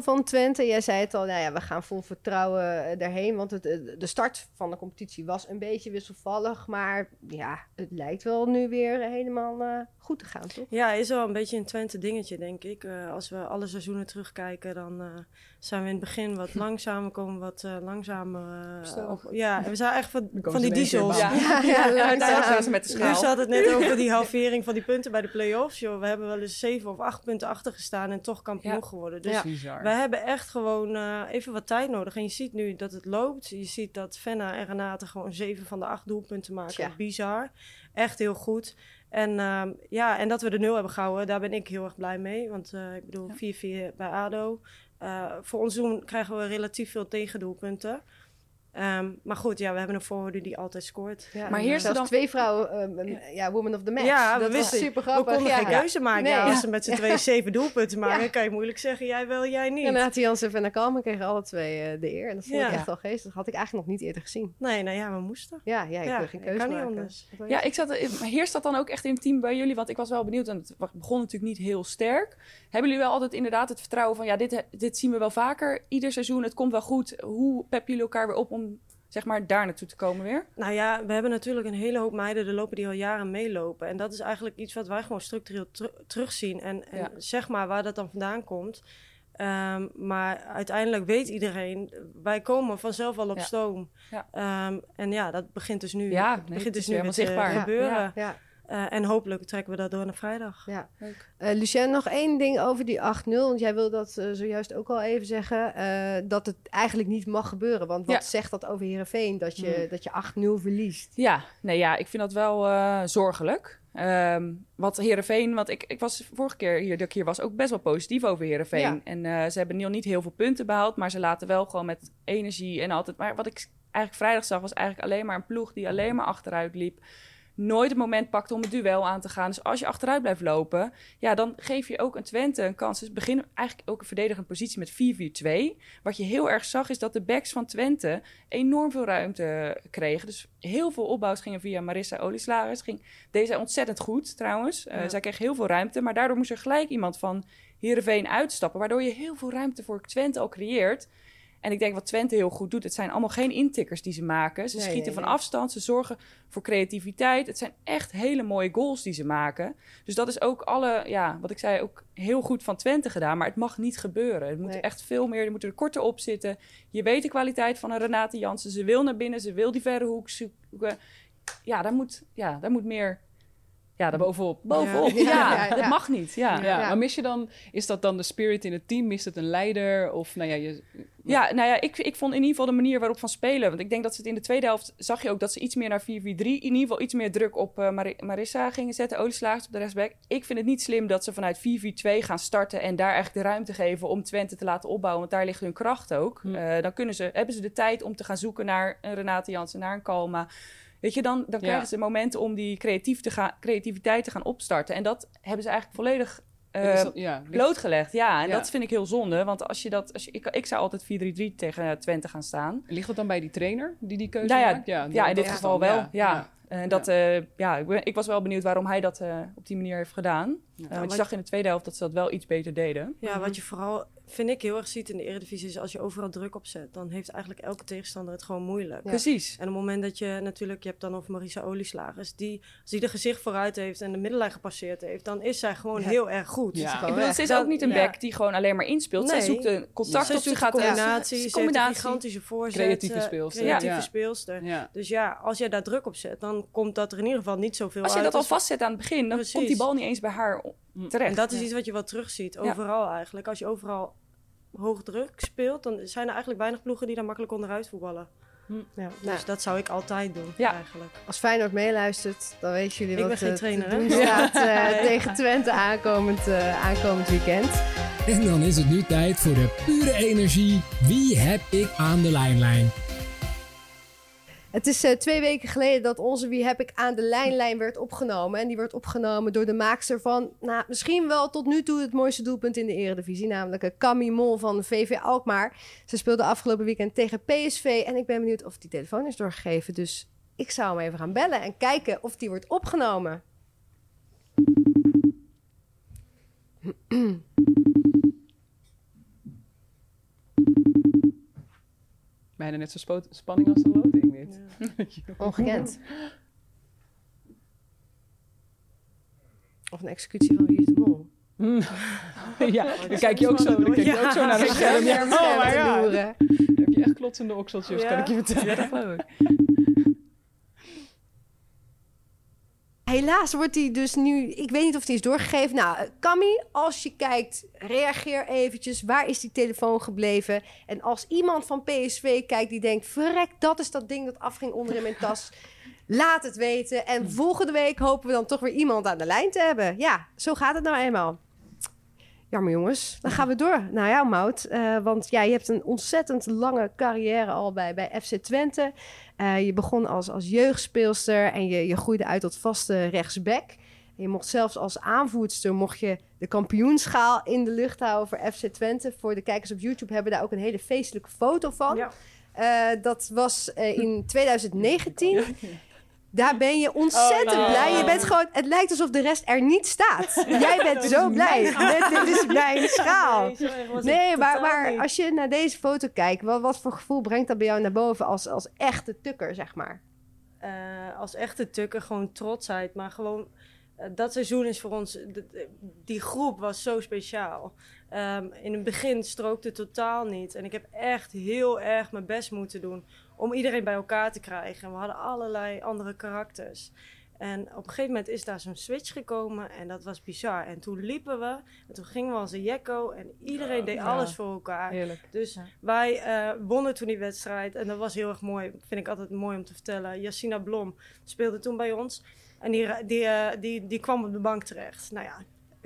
8-0 van Twente. Jij zei het al, nou ja, we gaan vol vertrouwen eh, daarheen. Want het, eh, de start van de competitie was een beetje wisselvallig. Maar ja, het lijkt wel nu weer helemaal eh, goed te gaan, toch?
Ja, is wel een beetje een Twente dingetje, denk ik. Eh, als we alle seizoenen terugkijken, dan eh, zijn we in het begin wat langzamer, komen wat eh, langzamer. eh, op- ja, we zijn echt van, die diesels.
Ja.
Ja, ja,
Ja, daar met de
Nu
schaal.
zat het net over die halvering van die punten bij de play-offs. Joh. We hebben wel eens zeven of acht punten achter gestaan en toch kampioen
Ja.
geworden. Dus
Ja.
Bizar.
we hebben echt gewoon eh, even wat tijd nodig. En je ziet nu dat het loopt. Je ziet dat Venna en Renate gewoon zeven van de acht doelpunten maken. Bizar. Echt heel goed. En, ehm, ja, en dat we de nul hebben gehouden, daar ben ik heel erg blij mee. Want eh, ik bedoel, 4-4 bij ADO. Eh, voor ons doen krijgen we relatief veel tegendoelpunten. Ehm, maar goed, ja, we hebben een voorhoede die altijd scoort.
Ja,
Maar heerst er
zelfs
dan-
twee vrouwen, eh, ja, woman of the match.
Ja, we
dat was
wisten-
super
We
grappig.
konden
ja.
geen keuze maken.
Nee,
ja, als ze met z'n tweeën zeven doelpunten maken,
Ja.
kan je moeilijk zeggen, jij wel, jij niet.
Renate Jansen en Kalmen kregen alle twee eh, de eer. En dat vond ik echt wel geestig. Dat had ik eigenlijk nog niet eerder gezien.
Nee, nou ja, we moesten.
Ja, ja ik
Ja,
kon geen
ik
keuze
kan niet
maken.
anders.
Wil je
Ja, ik zat, heerst dat dan ook echt in het team bij jullie? Want ik was wel benieuwd en het begon natuurlijk niet heel sterk. Hebben jullie wel altijd inderdaad het vertrouwen van... ja, dit, dit zien we wel vaker ieder seizoen, het komt wel goed. Hoe peppen jullie elkaar weer op om zeg maar daar naartoe te komen weer?
Nou ja, we hebben natuurlijk een hele hoop meiden er lopen die al jaren meelopen. En dat is eigenlijk iets wat wij gewoon structureel teru- terugzien. En, en
Ja.
zeg maar waar dat dan vandaan komt. Ehm, maar uiteindelijk weet iedereen, wij komen vanzelf al op
Ja.
stoom.
Ja.
Ehm, en ja, dat begint dus nu,
Ja, nee,
begint
het
dus
is
nu
helemaal
te
zichtbaar.
gebeuren. Eh, en hopelijk trekken we dat door naar vrijdag.
ja.
Leuk.
Eh Lucien, nog één ding over die 8-0. Want jij wil dat eh, zojuist ook al even zeggen. eh, dat het eigenlijk niet mag gebeuren. Want wat
Ja.
zegt dat over Heerenveen? Dat je,
Hmm.
dat je 8-0 verliest.
Ja, nee, ja, ik vind dat wel eh, zorgelijk. Ehm wat Herenveen, want ik, ik was vorige keer hier dat ik hier was ook best wel positief over Herenveen.
Ja.
En eh, ze hebben nog niet heel veel punten behaald, maar ze laten wel gewoon met energie en altijd. Maar wat ik eigenlijk vrijdag zag, was eigenlijk alleen maar een ploeg die alleen maar achteruit liep. Nooit het moment pakte om het duel aan te gaan. Dus als je achteruit blijft lopen, ja, dan geef je ook een Twente een kans. Dus begin eigenlijk ook een verdedigende positie met 4-4-2. Wat je heel erg zag, is dat de backs van Twente enorm veel ruimte kregen. Dus heel veel opbouws gingen via Marissa Olieslagers. Ging, deed zij ontzettend goed trouwens. Eh. Zij kreeg heel veel ruimte, maar daardoor moest er gelijk iemand van Heerenveen uitstappen. Waardoor je heel veel ruimte voor Twente al creëert. En ik denk wat Twente heel goed doet, het zijn allemaal geen intikkers die ze maken. Ze
Nee,
schieten
nee,
van
nee.
afstand, ze zorgen voor creativiteit. Het zijn echt hele mooie goals die ze maken. Dus dat is ook alle, ja, wat ik zei, ook heel goed van Twente gedaan. Maar het mag niet gebeuren. Het moet echt veel meer, er moeten er korter op zitten. Je weet de kwaliteit van een Renate Jansen. Ze wil naar binnen, ze wil die verre hoek zoeken. Ja, daar moet, ja, daar moet meer, ja, daar bovenop. Bovenop,
Ja,
ja,
ja, ja,
dat mag niet. Ja.
Ja,
Ja.
maar mis je dan, is dat dan de spirit in het team? Mist het een leider? Of nou ja, je,
Ja, nou ja, ik, ik vond in ieder geval de manier waarop van spelen. Want ik denk dat ze het in de tweede helft zag je ook dat ze iets meer naar 4-4-3, in ieder geval iets meer druk op eh, Mari- Marissa gingen zetten. Olieslagers op de rechtsback. Ik vind het niet slim dat ze vanuit 4-4-2 gaan starten en daar eigenlijk de ruimte geven om Twente te laten opbouwen. Want daar ligt hun kracht ook.
Hm.
Eh, dan kunnen ze, hebben ze de tijd om te gaan zoeken naar een Renate Jansen, naar een Kalma. Weet je, dan, dan
Ja.
krijgen ze momenten om die creatief te gaan, creativiteit te gaan opstarten. En dat hebben ze eigenlijk volledig eh,
dat- ja, ligt-
blootgelegd. Ja, en
Ja.
dat vind ik heel zonde. Want als je dat, als je, ik, ik zou altijd 4-3-3 tegen eh, Twente gaan staan.
Ligt dat dan bij die trainer die die keuze
Nou ja,
maakt? Ja,
Ja, in dit geval wel. Ja. En dat, eh, ja, ik, ben- ik was wel benieuwd waarom hij dat eh, op die manier heeft gedaan.
Ja.
Eh, want
wat-
je zag in de tweede helft dat ze dat wel iets beter deden.
Ja, wat je vooral, vind ik, heel erg ziet in de Eredivisie is als je overal druk op zet, dan heeft eigenlijk elke tegenstander het gewoon moeilijk.
Ja.
Precies.
En op het moment dat je natuurlijk, je hebt dan over Marisa Olieslagers, die, als die de gezicht vooruit heeft en de middenlijn gepasseerd heeft, dan is zij gewoon
Ja.
heel erg goed.
Ja.
Ik bedoel, ze is ook niet een
ja.
back die gewoon alleen maar inspeelt. Zij
Nee.
zoekt een contact
Ze
op. Ze gaat
de
eh,
combinatie,
ze- combinatie.
een gigantische voorzet.
Creatieve
eh,
speelster.
Creatieve
Ja.
speelster.
Ja.
Dus ja, als jij daar druk op zet, dan komt dat er in ieder geval niet zoveel
Als je
uit.
dat al vastzet aan het begin, dan
Precies.
komt die bal niet eens bij haar
Mm.
terecht.
En dat is
Ja.
iets wat je wel terugziet,
Ja.
overal eigenlijk. Als je overal hoog druk speelt, dan zijn er eigenlijk weinig ploegen die daar makkelijk onderuit voetballen.
Hm.
Ja, dus
Nou.
dat zou ik altijd doen,
Ja.
eigenlijk.
Als Feyenoord meeluistert, dan weten jullie
Ik
wat
ben geen
eh,
trainer,
te doen staat eh,
Nee.
tegen Twente aankomend, eh, aankomend weekend.
En dan is het nu tijd voor de pure energie. Wie heb ik aan de lijnlijn?
Het is eh, twee weken geleden dat onze Wie heb ik aan de lijnlijn werd opgenomen. En die werd opgenomen door de maakster van, nou, misschien wel tot nu toe het mooiste doelpunt in de eredivisie. Namelijk uh, Camille Mol van VV Alkmaar. Ze speelde afgelopen weekend tegen PSV. En ik ben benieuwd of die telefoon is doorgegeven. Dus ik zou hem even gaan bellen en kijken of die wordt opgenomen.
Bijna net zo spo- spanning als de loting dit.
Ongekend. Of een executie van Wie is de Mol.
ja, dan kijk je ook zo, dan kijk je ook zo naar het
Ja,
scherm. Ja, oh. Dan heb je echt klotsende okseltjes,
Ja.
kan ik je vertellen.
Ja, dat geloof ik.
Helaas wordt die dus nu... Ik weet niet of die is doorgegeven. Nou, Cammy, als je kijkt, reageer eventjes. Waar is die telefoon gebleven? En als iemand van PSV kijkt die denkt... Verrek, dat is dat ding dat afging onder in mijn tas. Laat het weten. En volgende week hopen we dan toch weer iemand aan de lijn te hebben. Ja, zo gaat het nou eenmaal. Jammer jongens. Dan gaan we door naar jou, Mout. Want ja, je hebt een ontzettend lange carrière al bij, bij FC Twente. Eh, je begon als, als jeugdspeelster en je, je groeide uit tot vaste rechtsback. En je mocht zelfs als aanvoerster mocht je de kampioenschaal in de lucht houden voor FC Twente. Voor de kijkers op YouTube hebben daar ook een hele feestelijke foto van.
Ja.
Eh, dat was eh, in 2019. Daar ben je ontzettend
Oh,
blij. Je bent gewoon, het lijkt alsof de rest er niet staat. Jij bent zo blij. Dit, dit is mijn schaal.
Nee,
maar, als je naar deze foto kijkt, wat, wat voor gevoel brengt dat bij jou naar boven als, als echte tukker, zeg maar?
Eh, als echte tukker gewoon trotsheid. Maar gewoon, eh, dat seizoen is voor ons, die groep was zo speciaal. Ehm, in het begin strookte het totaal niet. En ik heb echt heel erg mijn best moeten doen om iedereen bij elkaar te krijgen. En we hadden allerlei andere karakters. En op een gegeven moment is daar zo'n switch gekomen en dat was bizar. En toen liepen we en toen gingen we als een jekko en iedereen deed
Ja.
alles voor elkaar.
Heerlijk.
Dus
Ja.
wij eh, wonnen toen die wedstrijd. En dat was heel erg mooi. Vind ik altijd mooi om te vertellen. Yassina Blom speelde toen bij ons. En die, die, eh, die, die kwam op de bank terecht. Nou ja,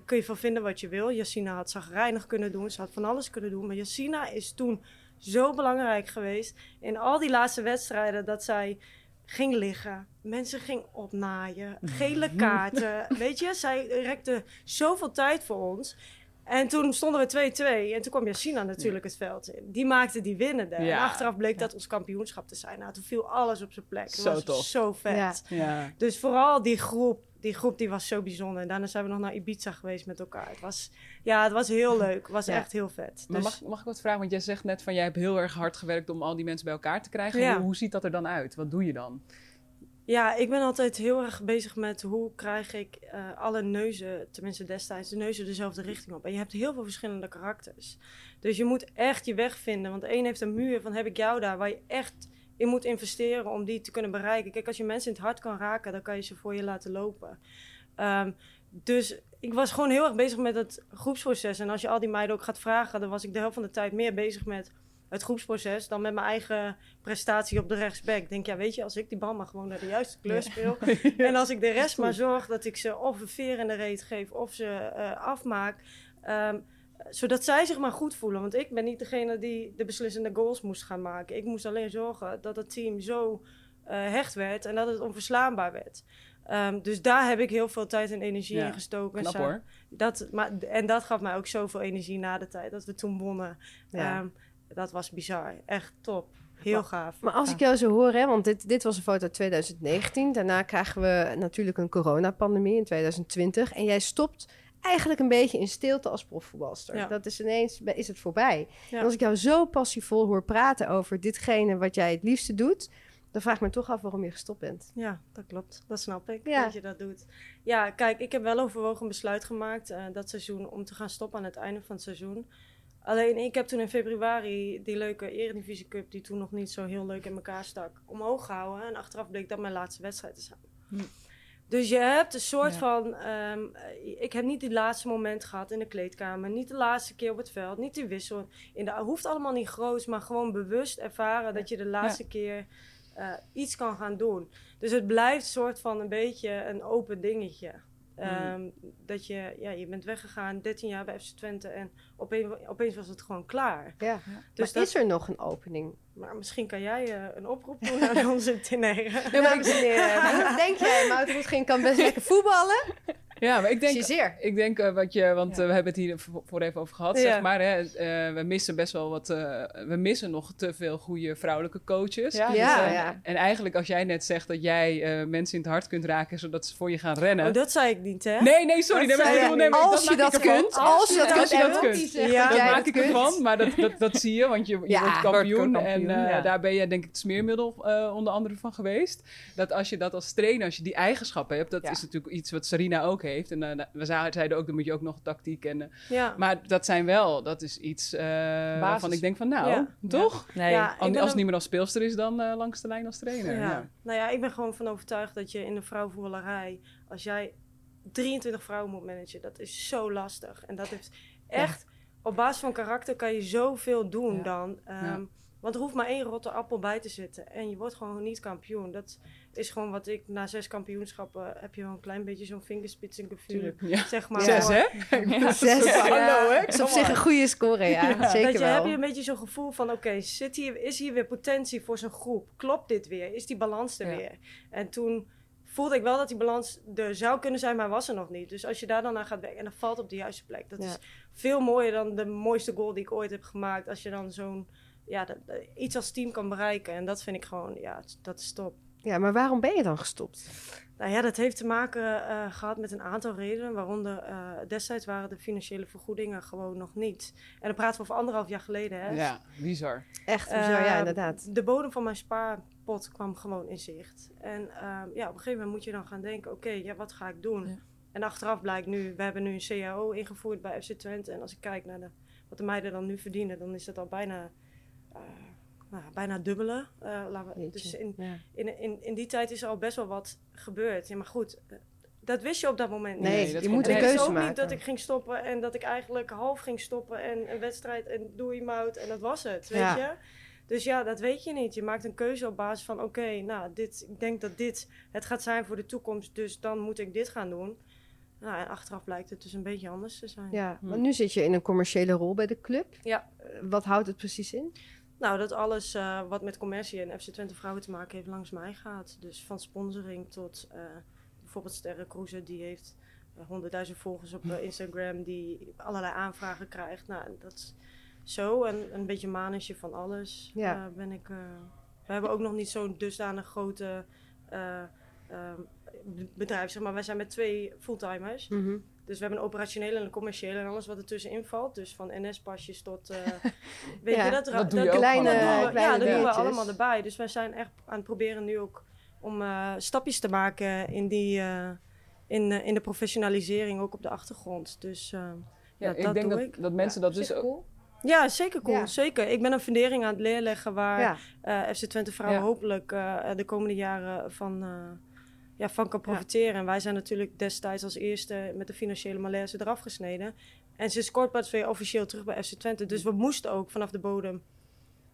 kun je van vinden wat je wil. Yassina had zagrijnig kunnen doen. Ze had van alles kunnen doen. Maar Yassina is toen zo belangrijk geweest. In al die laatste wedstrijden dat zij ging liggen. Mensen ging opnaaien. Gele kaarten. Weet je, zij rekte zoveel tijd voor ons. En toen stonden we 2-2. En toen kwam Yassina natuurlijk het veld in. Die maakte die winnende.
Ja.
En achteraf bleek dat ons kampioenschap te zijn. Nou, toen viel alles op zijn plek. Het
Zo
was
tof.
zo vet.
Ja.
Ja.
Dus vooral die groep, die groep die was zo bijzonder. En daarna zijn we nog naar Ibiza geweest met elkaar. Het was, ja, het was heel leuk. Het was
Ja.
echt heel vet.
Maar
Dus,
mag, mag ik wat vragen? Want jij zegt net van jij hebt heel erg hard gewerkt om al die mensen bij elkaar te krijgen.
Ja.
Hoe, hoe ziet dat er dan uit? Wat doe je dan?
Ja, ik ben altijd heel erg bezig met hoe krijg ik eh, alle neuzen, tenminste destijds, de neuzen dezelfde richting op. En je hebt heel veel verschillende karakters. Dus je moet echt je weg vinden. Want de een heeft een muur van heb ik jou daar, waar je echt in moet investeren om die te kunnen bereiken. Kijk, als je mensen in het hart kan raken, dan kan je ze voor je laten lopen. Ehm, dus ik was gewoon heel erg bezig met het groepsproces. En als je al die meiden ook gaat vragen, dan was ik de helft van de tijd meer bezig met het groepsproces dan met mijn eigen prestatie op de rechtsback. Ik denk, ja, weet je, als ik die bal maar gewoon naar de juiste kleur speel. En als ik de rest maar zorg dat ik ze of een veer in de reet geef of ze eh, afmaak. ehm, zodat zij zich maar goed voelen. Want ik ben niet degene die de beslissende goals moest gaan maken. Ik moest alleen zorgen dat het team zo eh, hecht werd en dat het onverslaanbaar werd. Ehm, dus daar heb ik heel veel tijd en energie
Ja,
in gestoken.
Knap hoor.
Dat, maar, en dat gaf mij ook zoveel energie na de tijd dat we toen wonnen.
Ja.
Ehm, dat was bizar. Echt top. Heel gaaf.
Maar als ik jou zo hoor, hè, want dit, dit was een foto uit 2019. Daarna krijgen we natuurlijk een coronapandemie in 2020. En jij stopt eigenlijk een beetje in stilte als profvoetbalster.
Ja.
Dat is ineens, is het voorbij.
Ja.
En als ik jou zo passievol hoor praten over ditgene wat jij het liefste doet... dan vraag ik me toch af waarom je gestopt bent.
Ja, dat klopt. Dat snap ik,
Ja.
dat je dat doet. Ja, kijk, ik heb wel overwogen een besluit gemaakt eh, dat seizoen om te gaan stoppen aan het einde van het seizoen. Alleen ik heb toen in februari die leuke Eredivisie Cup, die toen nog niet zo heel leuk in elkaar stak, omhoog gehouden. En achteraf bleek dat mijn laatste wedstrijd te zijn.
Hm.
Dus je hebt een soort
Ja.
van. ehm, eh, ik heb niet die laatste moment gehad in de kleedkamer. Niet de laatste keer op het veld. Niet die wissel. In de, hoeft allemaal niet groot, maar gewoon bewust ervaren dat je de laatste keer eh, iets kan gaan doen. Dus het blijft soort van een beetje een open dingetje. Ehm, Dat je, ja, je bent weggegaan, 13 jaar bij FC Twente en opeens, opeens was het gewoon klaar.
Ja.
Dus
Dus
dat,
is er nog een opening?
maar misschien kan jij eh, een oproep doen aan onze teneren.
Dames en heren, hoe denk jij, Moutering kan best lekker voetballen?
Ja, maar ik denk,
Zeer.
ik denk eh, wat je, want
Ja.
eh, we hebben het hier voor, even over gehad,
Ja.
zeg maar. Hè, eh, we missen best wel wat, we missen nog te veel goede vrouwelijke coaches.
Ja,
Ja,
Dus,
ja.
En eigenlijk als jij net zegt dat jij mensen in het hart kunt raken zodat ze voor je gaan rennen.
Oh, dat zei ik niet, hè?
Nee, nee, sorry.
Dat
nee, maar
zei
ik
je
bedoel, nee, maar
als je dat
ervan.
kunt, als je dat
Als
kunt,
je
en
dat kunt.
Ja,
dat
maak ik ervan, maar dat, dat, dat zie je, want je, je wordt kampioen. en daar ben je denk ik het smeermiddel onder andere van geweest. Dat als je dat als trainer, als je die eigenschappen hebt, dat is natuurlijk iets wat Sarina ook heeft. En eh, we zeiden ook, dan moet je ook nog tactiek en... eh,
Ja.
maar dat zijn wel, dat is iets eh, waarvan ik denk van nou,
Ja.
toch?
Nee.
Ja,
Als, het niet meer als speelster is, dan eh, langs de lijn als trainer.
Ja.
Ja.
Nou ja, ik ben gewoon van overtuigd dat je in de vrouwenvoetballerij, als jij 23 vrouwen moet managen, dat is zo lastig. En dat heeft echt, op basis van karakter kan je zoveel doen
Ja.
dan. Ehm,
Ja.
Want er hoeft maar één rotte appel bij te zitten. En je wordt gewoon niet kampioen. Dat is gewoon wat ik, na zes kampioenschappen, heb je wel een klein beetje zo'n vingerspitsengevoel.
Ja.
Zeg maar.
Zes, hè?
Ja.
Zes.
Ja. Hallo, hè?
Dat is op zich een goede score, ja.
Ja.
Zeker
dat je,
wel.
heb je een beetje zo'n gevoel van, oké, zit hier, is hier weer potentie voor zijn groep? Klopt dit weer? Is die balans er
Ja.
weer? En toen voelde ik wel dat die balans er zou kunnen zijn, maar was er nog niet. Dus als je daar dan aan gaat werken en dat valt op de juiste plek. Dat
Ja.
is veel mooier dan de mooiste goal die ik ooit heb gemaakt. Als je dan zo'n, ja, dat- dat- iets als team kan bereiken. En dat vind ik gewoon, ja, dat is top.
Ja, maar waarom ben je dan gestopt?
Nou ja, dat heeft te maken eh, gehad met een aantal redenen. Waaronder eh, destijds waren de financiële vergoedingen gewoon nog niet. En dan praten we over anderhalf jaar geleden. Hè?
Ja, bizar.
Echt, zo, ja,
Eh,
inderdaad.
De bodem van mijn spaarpot kwam gewoon in zicht. En ehm, ja, op een gegeven moment moet je dan gaan denken: oké, ja, wat ga ik doen?
Ja.
En achteraf blijkt nu, we hebben nu een CAO ingevoerd bij FC Twente. En als ik kijk naar de, wat de meiden dan nu verdienen, dan is dat al bijna, nou, bijna dubbele. Eh, laten we, dus in,
Ja.
in, in, in die tijd is er al best wel wat gebeurd. Ja, maar goed, eh, dat wist je op dat moment niet.
Nee, je moet
En
een
ik
Nee,
wist
keuze
ook
maken.
niet dat ik ging stoppen en dat ik eigenlijk half ging stoppen en een wedstrijd en doei mout en dat was het, weet
Ja.
je. Dus ja, dat weet je niet. Je maakt een keuze op basis van oké, nou, dit, ik denk dat dit het gaat zijn voor de toekomst, dus dan moet ik dit gaan doen. Nou, en achteraf blijkt het dus een beetje anders te zijn.
Ja,
Hm.
want nu zit je in een commerciële rol bij de club.
Ja.
Eh, Wat houdt het precies in?
Nou, dat alles eh, wat met commercie en FC Twente vrouwen te maken heeft langs mij gaat. Dus van sponsoring tot eh, bijvoorbeeld Sterre Cruise, die heeft eh, honderdduizend volgers op Instagram, die allerlei aanvragen krijgt. Nou, dat is zo. En een beetje manage van alles
Ja.
ben ik... we hebben ook nog niet zo'n dusdanig grote bedrijf, zeg maar. Wij zijn met twee fulltimers.
Mhm.
Dus we hebben een operationele en een commerciële en alles wat er tussenin valt. Dus van NS-pasjes tot... eh, weet
Ja,
je, dat,
dat doe je
dat-
ook
Kleine-
dat doen we-
kleine
ja, dat doen we allemaal erbij. Dus wij zijn echt aan het proberen nu ook om eh, stapjes te maken in, die, eh, in, in de professionalisering, ook op de achtergrond. Dus
Ja,
ja,
ik
dat
denk
doe
dat,
ik.
dat mensen dat dus ook...
cool.
Ja, zeker cool.
Ja.
Zeker. Ik ben een fundering aan het leerleggen waar
Ja.
eh, FC Twente vrouwen
Ja.
hopelijk eh, de komende jaren van, eh, ja, van kan profiteren. En wij zijn natuurlijk destijds als eerste met de financiële malaise eraf gesneden. En sinds kort pas weer officieel terug bij FC Twente. Dus we moesten ook vanaf de bodem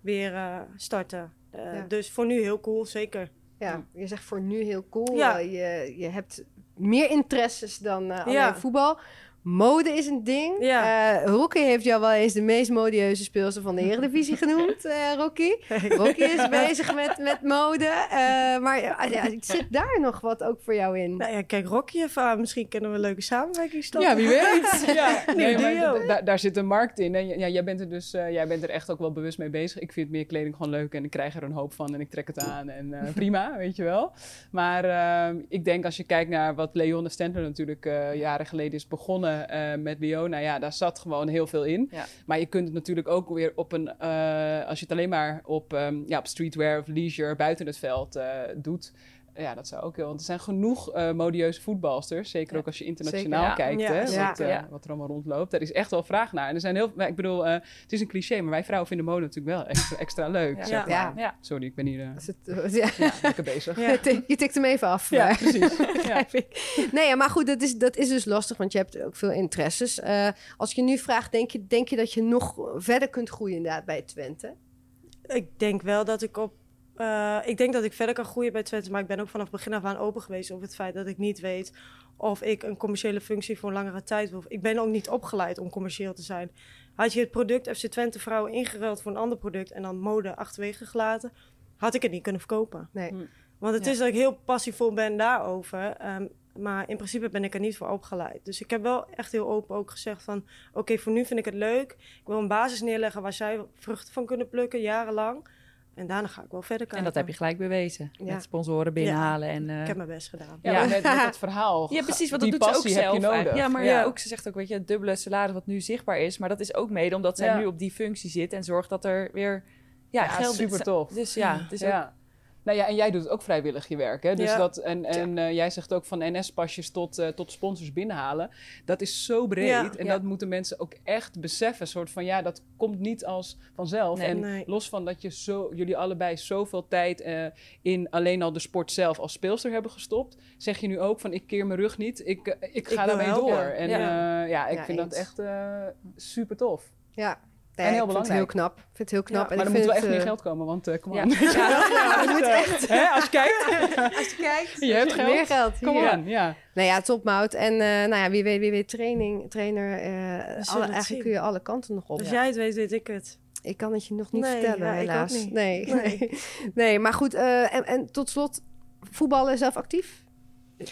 weer eh, starten. Eh,
Ja.
Dus voor nu heel cool, zeker.
Ja, je zegt voor nu heel cool.
Ja.
Eh, je, je hebt meer interesses dan eh, alleen
Ja.
voetbal. Mode is een ding.
Ja.
Eh, Rocky heeft jou wel eens de meest modieuze speelster van de Eredivisie genoemd, eh, Rocky. Rocky is bezig met, met mode. eh, maar zit daar nog wat ook voor jou in?
Nou ja, kijk, Rocky even. Misschien kunnen we een leuke samenwerking starten.
Ja, wie weet. ja, nee, maar daar zit een markt in. En ja, jij bent er dus eh, jij bent er echt ook wel bewust mee bezig. Ik vind meer kleding gewoon leuk en ik krijg er een hoop van en ik trek het aan. En eh, prima, weet je wel. Maar ehm, ik denk als je kijkt naar wat Leon de Stendler natuurlijk eh, jaren geleden is begonnen eh, met Leona. Ja, daar zat gewoon heel veel in.
Ja.
Maar je kunt het natuurlijk ook weer op een... eh, als je het alleen maar op, ehm, ja, op streetwear of leisure buiten het veld eh, doet... Ja, dat zou ook heel. Want er zijn genoeg eh, modieuze voetbalsters. Zeker
Ja,
ook als je internationaal
zeker, ja.
kijkt.
Ja,
hè,
ja.
wat, eh,
Ja.
wat er allemaal rondloopt. Daar is echt wel vraag naar. En er zijn heel Ik bedoel, eh, het is een cliché, maar wij vrouwen vinden mode natuurlijk wel extra, extra leuk.
Ja.
zeg maar.
Ja.
Ja.
Sorry, ik ben hier
Is het, ja.
ja, lekker bezig.
Ja.
Je tikt hem even af.
Ja, precies.
Nee, maar goed, dat is, dat is dus lastig, want je hebt ook veel interesses. Eh, als je nu vraag, denk je, denk je dat je nog verder kunt groeien inderdaad bij Twente?
Ik denk wel dat ik op. eh, ik denk dat ik verder kan groeien bij Twente, maar ik ben ook vanaf begin af aan open geweest over het feit dat ik niet weet of ik een commerciële functie voor een langere tijd wil. Ik ben ook niet opgeleid om commercieel te zijn. Had je het product FC Twente vrouwen ingeruild voor een ander product en dan mode achterwege gelaten, had ik het niet kunnen verkopen.
Nee.
Hm.
Want het
Ja.
is dat ik heel passievol ben daarover. ehm, maar in principe ben ik er niet voor opgeleid. Dus ik heb wel echt heel open ook gezegd van... oké, voor nu vind ik het leuk. Ik wil een basis neerleggen waar zij vruchten van kunnen plukken, jarenlang. En daarna ga ik wel verder kijken.
En dat heb je gelijk bewezen.
Ja.
Met sponsoren binnenhalen. En, eh,
Ik heb mijn best gedaan.
Ja, met, met dat verhaal.
Ja, precies, want dat doet ze ook zelf.
je nodig.
Ja, maar
Ja.
ja. ook, ze zegt ook, weet je, het dubbele salaris wat nu zichtbaar is. Maar dat is ook mede omdat zij
Ja.
nu op die functie zit en zorgt dat er weer ja,
Ja,
geld
super tof.
Dus ja, het is ook.
Nou ja, en jij doet ook vrijwillig je werk. Hè? Dus
Ja.
dat, en en eh, jij zegt ook van NS-pasjes tot, eh, tot sponsors binnenhalen. Dat is zo breed.
Ja.
En dat moeten mensen ook echt beseffen. soort van, ja, dat komt niet als vanzelf.
Nee.
en
Nee.
los van dat je zo, jullie allebei zoveel tijd eh, in alleen al de sport zelf als speelster hebben gestopt. Zeg je nu ook van, ik keer mijn rug niet. Ik, ik ga daarmee
helpen.
door. En
Ja.
ik vind dat echt super tof.
Ja.
En heel
ik vind het heel knap. Ik vind het heel knap.
Ja,
en
maar er moet wel echt
het,
meer
eh,
geld komen, want uh, kom
Ja.
on.
Ja, ja, dat moet echt.
Hè, als je kijkt,
Als je kijkt.
je hebt geld.
Meer geld.
Kom on, ja.
Nou ja, topmout. En eh, nou ja, wie weet, wie weet training, trainer. eh, alle, eigenlijk
zien.
kun je alle kanten nog op.
Als jij het weet, weet ik het.
Ik kan het je nog niet
Nee,
vertellen,
ja, ik ook
helaas.
niet.
Nee, nee.
Nee.
nee. maar goed. eh, en, en tot slot, voetballen zelf actief?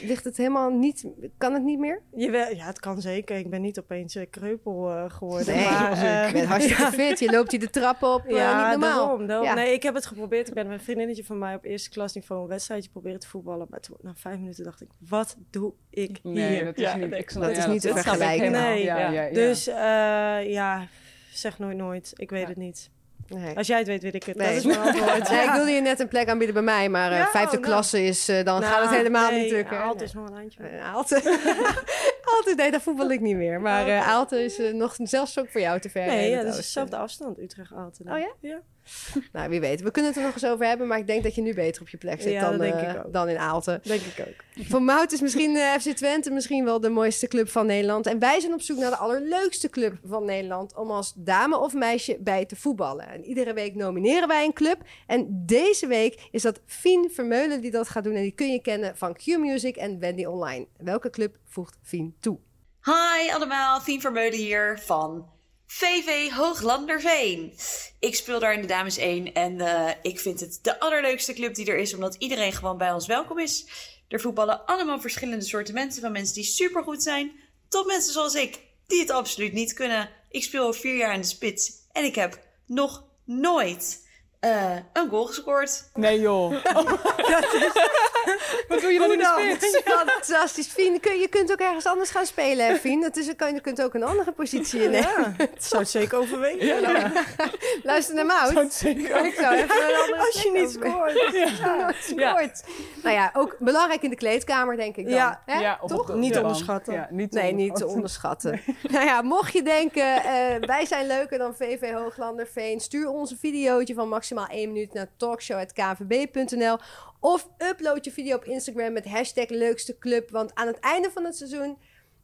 Ligt het helemaal niet... Kan het niet meer?
Jawel, ja, het kan zeker. Ik ben niet opeens eh, kreupel eh, geworden.
Nee,
maar, eh,
Je bent hartstikke fit. Je loopt hier de trap op. eh,
Ja,
niet normaal.
daarom. daarom.
Ja.
Nee, ik heb het geprobeerd. Ik ben met een vriendinnetje van mij op eerste klasniveau een wedstrijdje proberen te voetballen. Maar toen, na vijf minuten dacht ik, wat doe ik
Nee,
hier?
dat is
Ja,
niet,
nee,
ik snap-
dat is
ja,
niet te vergelijken.
Nee.
Ja, ja, ja.
Dus eh, ja, zeg nooit nooit. Ik weet
Ja.
het niet.
Nee.
Als jij het weet, weet ik het.
Nee.
Dat is mijn antwoord.
Nee, ik wilde je net een plek aanbieden bij mij, maar eh,
Ja,
vijfde
nou.
klasse is, eh, dan
Nou,
gaat het helemaal niet lukken.
Aalte is nog een eindje.
Eh, Aalte. Aalte, nee, daar voetbal ik niet meer. Maar eh,
Oké.
Aalte is eh, nog zelfs ook voor jou te ver.
Nee, ja, dat is dezelfde afstand, Utrecht-Aalte.
Oh ja?
Ja.
Nou, wie weet. We kunnen het er nog eens over hebben, maar ik denk dat je nu beter op je plek zit
Ja,
dan, eh,
ik ook.
dan in Aalte.
Denk ik ook.
Voor Mout is misschien eh, FC Twente misschien wel de mooiste club van Nederland. En wij zijn op zoek naar de allerleukste club van Nederland om als dame of meisje bij te voetballen. En iedere week nomineren wij een club. En deze week is dat Fien Vermeulen die dat gaat doen. En die kun je kennen van Q Music en Wendy Online. Welke club voegt Fien toe?
Hi allemaal, Fien Vermeulen hier van VV Hooglanderveen. Ik speel daar in de Dames 1 en eh, ik vind het de allerleukste club die er is, omdat iedereen gewoon bij ons welkom is. Er voetballen allemaal verschillende soorten mensen, van mensen die supergoed zijn, tot mensen zoals ik, die het absoluut niet kunnen. Ik speel al vier jaar in de spits en ik heb nog nooit eh, een goal gescoord.
Nee joh. Wat doe je dan in de spits?
Fantastisch, Fien. Kun, je kunt ook ergens anders gaan spelen, hè, Fien. Dat is, je kunt- je kunt ook een andere positie innemen.
Ja, dat zou het zeker overwegen.
Luister naar Mout.
Zeker.
Ik zou even een andere
Als je niet scoort.
Scoort. Nou ja, ook belangrijk in de kleedkamer, denk ik dan.
Ja.
Hè?
Ja,
Toch?
de-
Niet
ja.
onderschatten.
Ja, niet
Nee, niet te onderschatten. nou ja, mocht je denken, eh, wij zijn leuker dan VV Hooglanderveen, stuur ons een videootje van maximaal 1 minuut naar talkshow.kvb.nl of upload je video op Instagram met hashtag leukste club. Want aan het einde van het seizoen,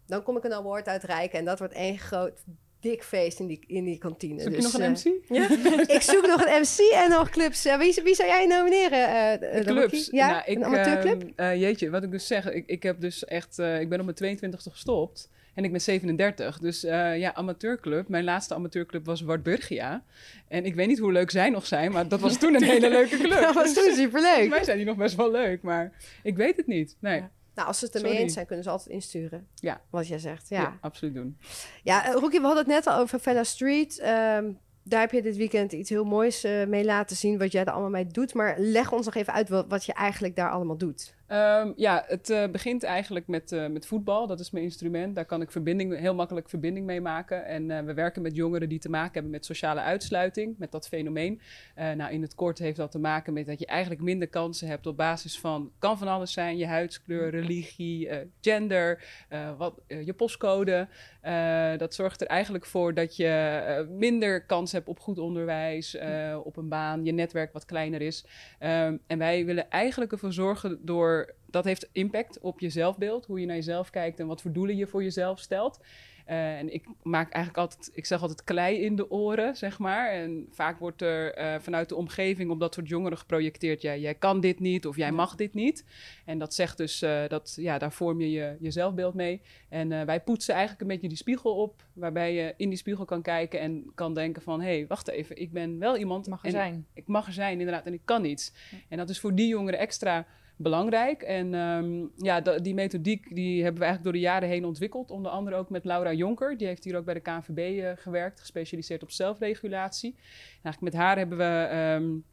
dan kom ik een award uitreiken en dat wordt één groot dik feest in die, in die kantine.
Zoek je
Dus,
nog een
eh,
MC?
ik zoek nog een MC en nog clubs. Eh, wie, wie zou jij nomineren? eh, de-
Clubs.
Ja,
Nou, ik,
een amateurclub?
jeetje, wat ik dus zeg, ik, ik heb dus echt, ik ben op mijn 22e gestopt. En ik ben 37. Dus uh, ja, amateurclub. Mijn laatste amateurclub was Wartburgia. En ik weet niet hoe leuk zij nog zijn, maar dat was toen een hele leuke club.
dat was toen superleuk.
Wij zijn die nog best wel leuk, maar ik weet het niet. Nee.
Nou, als ze het ermee eens zijn, kunnen ze altijd insturen.
Ja.
Wat jij zegt, ja.
absoluut doen.
Ja, Rookie, we hadden het net al over Fella Street. Um, daar heb je dit weekend iets heel moois uh, mee laten zien, wat jij er allemaal mee doet. Maar leg ons nog even uit wat, wat je eigenlijk daar allemaal doet.
Um, ja, het uh, begint eigenlijk met, uh, met voetbal. Dat is mijn instrument. Daar kan ik verbinding, heel makkelijk verbinding mee maken. En uh, we werken met jongeren die te maken hebben met sociale uitsluiting, met dat fenomeen. nou, in het kort heeft dat te maken met dat je eigenlijk minder kansen hebt op basis van, kan van alles zijn, je huidskleur, religie, gender, wat, je postcode. dat zorgt er eigenlijk voor dat je minder kans hebt op goed onderwijs, op een baan, je netwerk wat kleiner is. Um, en wij willen eigenlijk ervoor zorgen door dat heeft impact op je zelfbeeld, hoe je naar jezelf kijkt en wat voor doelen je voor jezelf stelt. Uh, en ik maak eigenlijk altijd, ik zeg altijd klei in de oren, zeg maar. En vaak wordt er uh, vanuit de omgeving op dat soort jongeren geprojecteerd: jij kan dit niet of jij mag dit niet. En dat zegt dus uh, dat, ja, daar vorm je je, je zelfbeeld mee. En wij poetsen eigenlijk een beetje die spiegel op, waarbij je in die spiegel kan kijken en kan denken: van hé, hey, wacht even, ik ben wel iemand.
Mag er zijn.
Ik mag er zijn, inderdaad, en ik kan iets. En dat is voor die jongeren extra belangrijk. En um, ja, die methodiek die hebben we eigenlijk door de jaren heen ontwikkeld. Onder andere ook met Laura Jonker. Die heeft hier ook bij de KNVB eh, gewerkt, gespecialiseerd op zelfregulatie. En eigenlijk met haar hebben we um,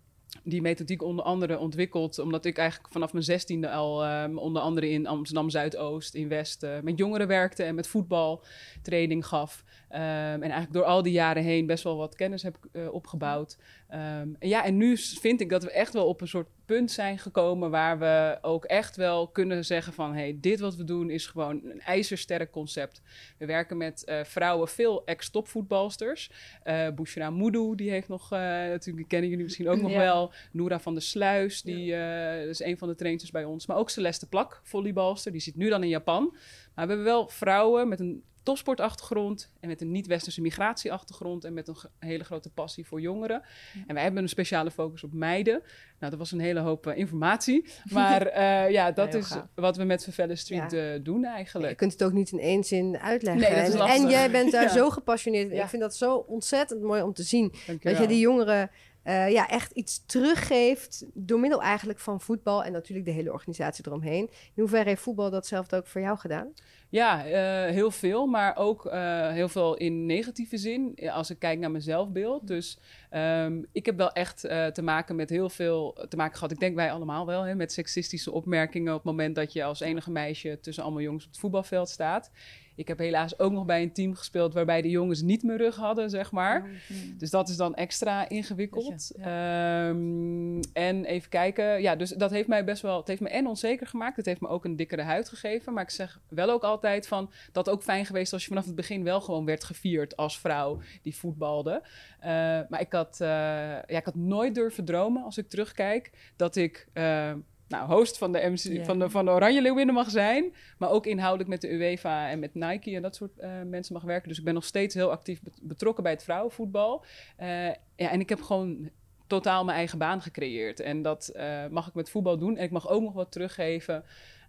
die methodiek onder andere ontwikkeld. Omdat ik eigenlijk vanaf mijn zestiende al um, onder andere in Amsterdam Zuidoost, in West, met jongeren werkte en met voetbal training gaf. En eigenlijk door al die jaren heen best wel wat kennis heb uh, opgebouwd. Um, en ja, en nu vind ik dat we echt wel op een soort punt zijn gekomen waar we ook echt wel kunnen zeggen van hey, dit wat we doen is gewoon een ijzersterk concept. We werken met uh, vrouwen, veel ex-topvoetbalsters. Uh, Moudou, die heeft nog, uh, natuurlijk kennen jullie misschien ook nog ja. wel. Noora van der Sluis, die ja. is een van de trainers bij ons. Maar ook Celeste Plak, volleybalster, die zit nu dan in Japan. Maar we hebben wel vrouwen met een topsportachtergrond en met een niet-westerse migratieachtergrond en met een hele grote passie voor jongeren. En wij hebben een speciale focus op meiden. Nou, dat was een hele hoop uh, informatie. Maar uh, ja, dat is gaaf. wat we met Vervelle Street ja. uh, doen eigenlijk.
je kunt het ook niet in één zin uitleggen.
Nee,
en jij bent daar zo gepassioneerd. Ik vind dat zo ontzettend mooi om te zien. Dat je die jongeren uh, ja, echt iets teruggeeft door middel eigenlijk van voetbal en natuurlijk de hele organisatie eromheen. In hoeverre heeft voetbal datzelfde ook voor jou gedaan?
Ja, uh, heel veel, maar ook uh, heel veel in negatieve zin, als ik kijk naar mijn zelfbeeld. Dus um, ik heb wel echt te maken met heel veel te maken gehad. Ik denk wij allemaal wel, hè, met seksistische opmerkingen op het moment dat je als enige meisje tussen allemaal jongens op het voetbalveld staat. Ik heb helaas ook nog bij een team gespeeld waarbij de jongens niet mijn rug hadden, zeg maar. Oh, hmm. Dus dat is dan extra ingewikkeld. Ja. Um, en even kijken. Ja, dus dat heeft mij best wel. Het heeft me en onzeker gemaakt. Het heeft me ook een dikkere huid gegeven. Maar ik zeg wel ook altijd van dat ook fijn geweest als je vanaf het begin wel gewoon werd gevierd als vrouw die voetbalde. Uh, maar ik had, uh, ja, ik had nooit durven dromen als ik terugkijk dat ik. Uh, nou, host van de, MC, yeah. van, de, van de Oranje Leeuwinnen mag zijn. Maar ook inhoudelijk met de UEFA en met Nike en dat soort uh, mensen mag werken. Dus ik ben nog steeds heel actief betrokken bij het vrouwenvoetbal. Uh, ja, en ik heb gewoon totaal mijn eigen baan gecreëerd. En dat uh, mag ik met voetbal doen. En ik mag ook nog wat teruggeven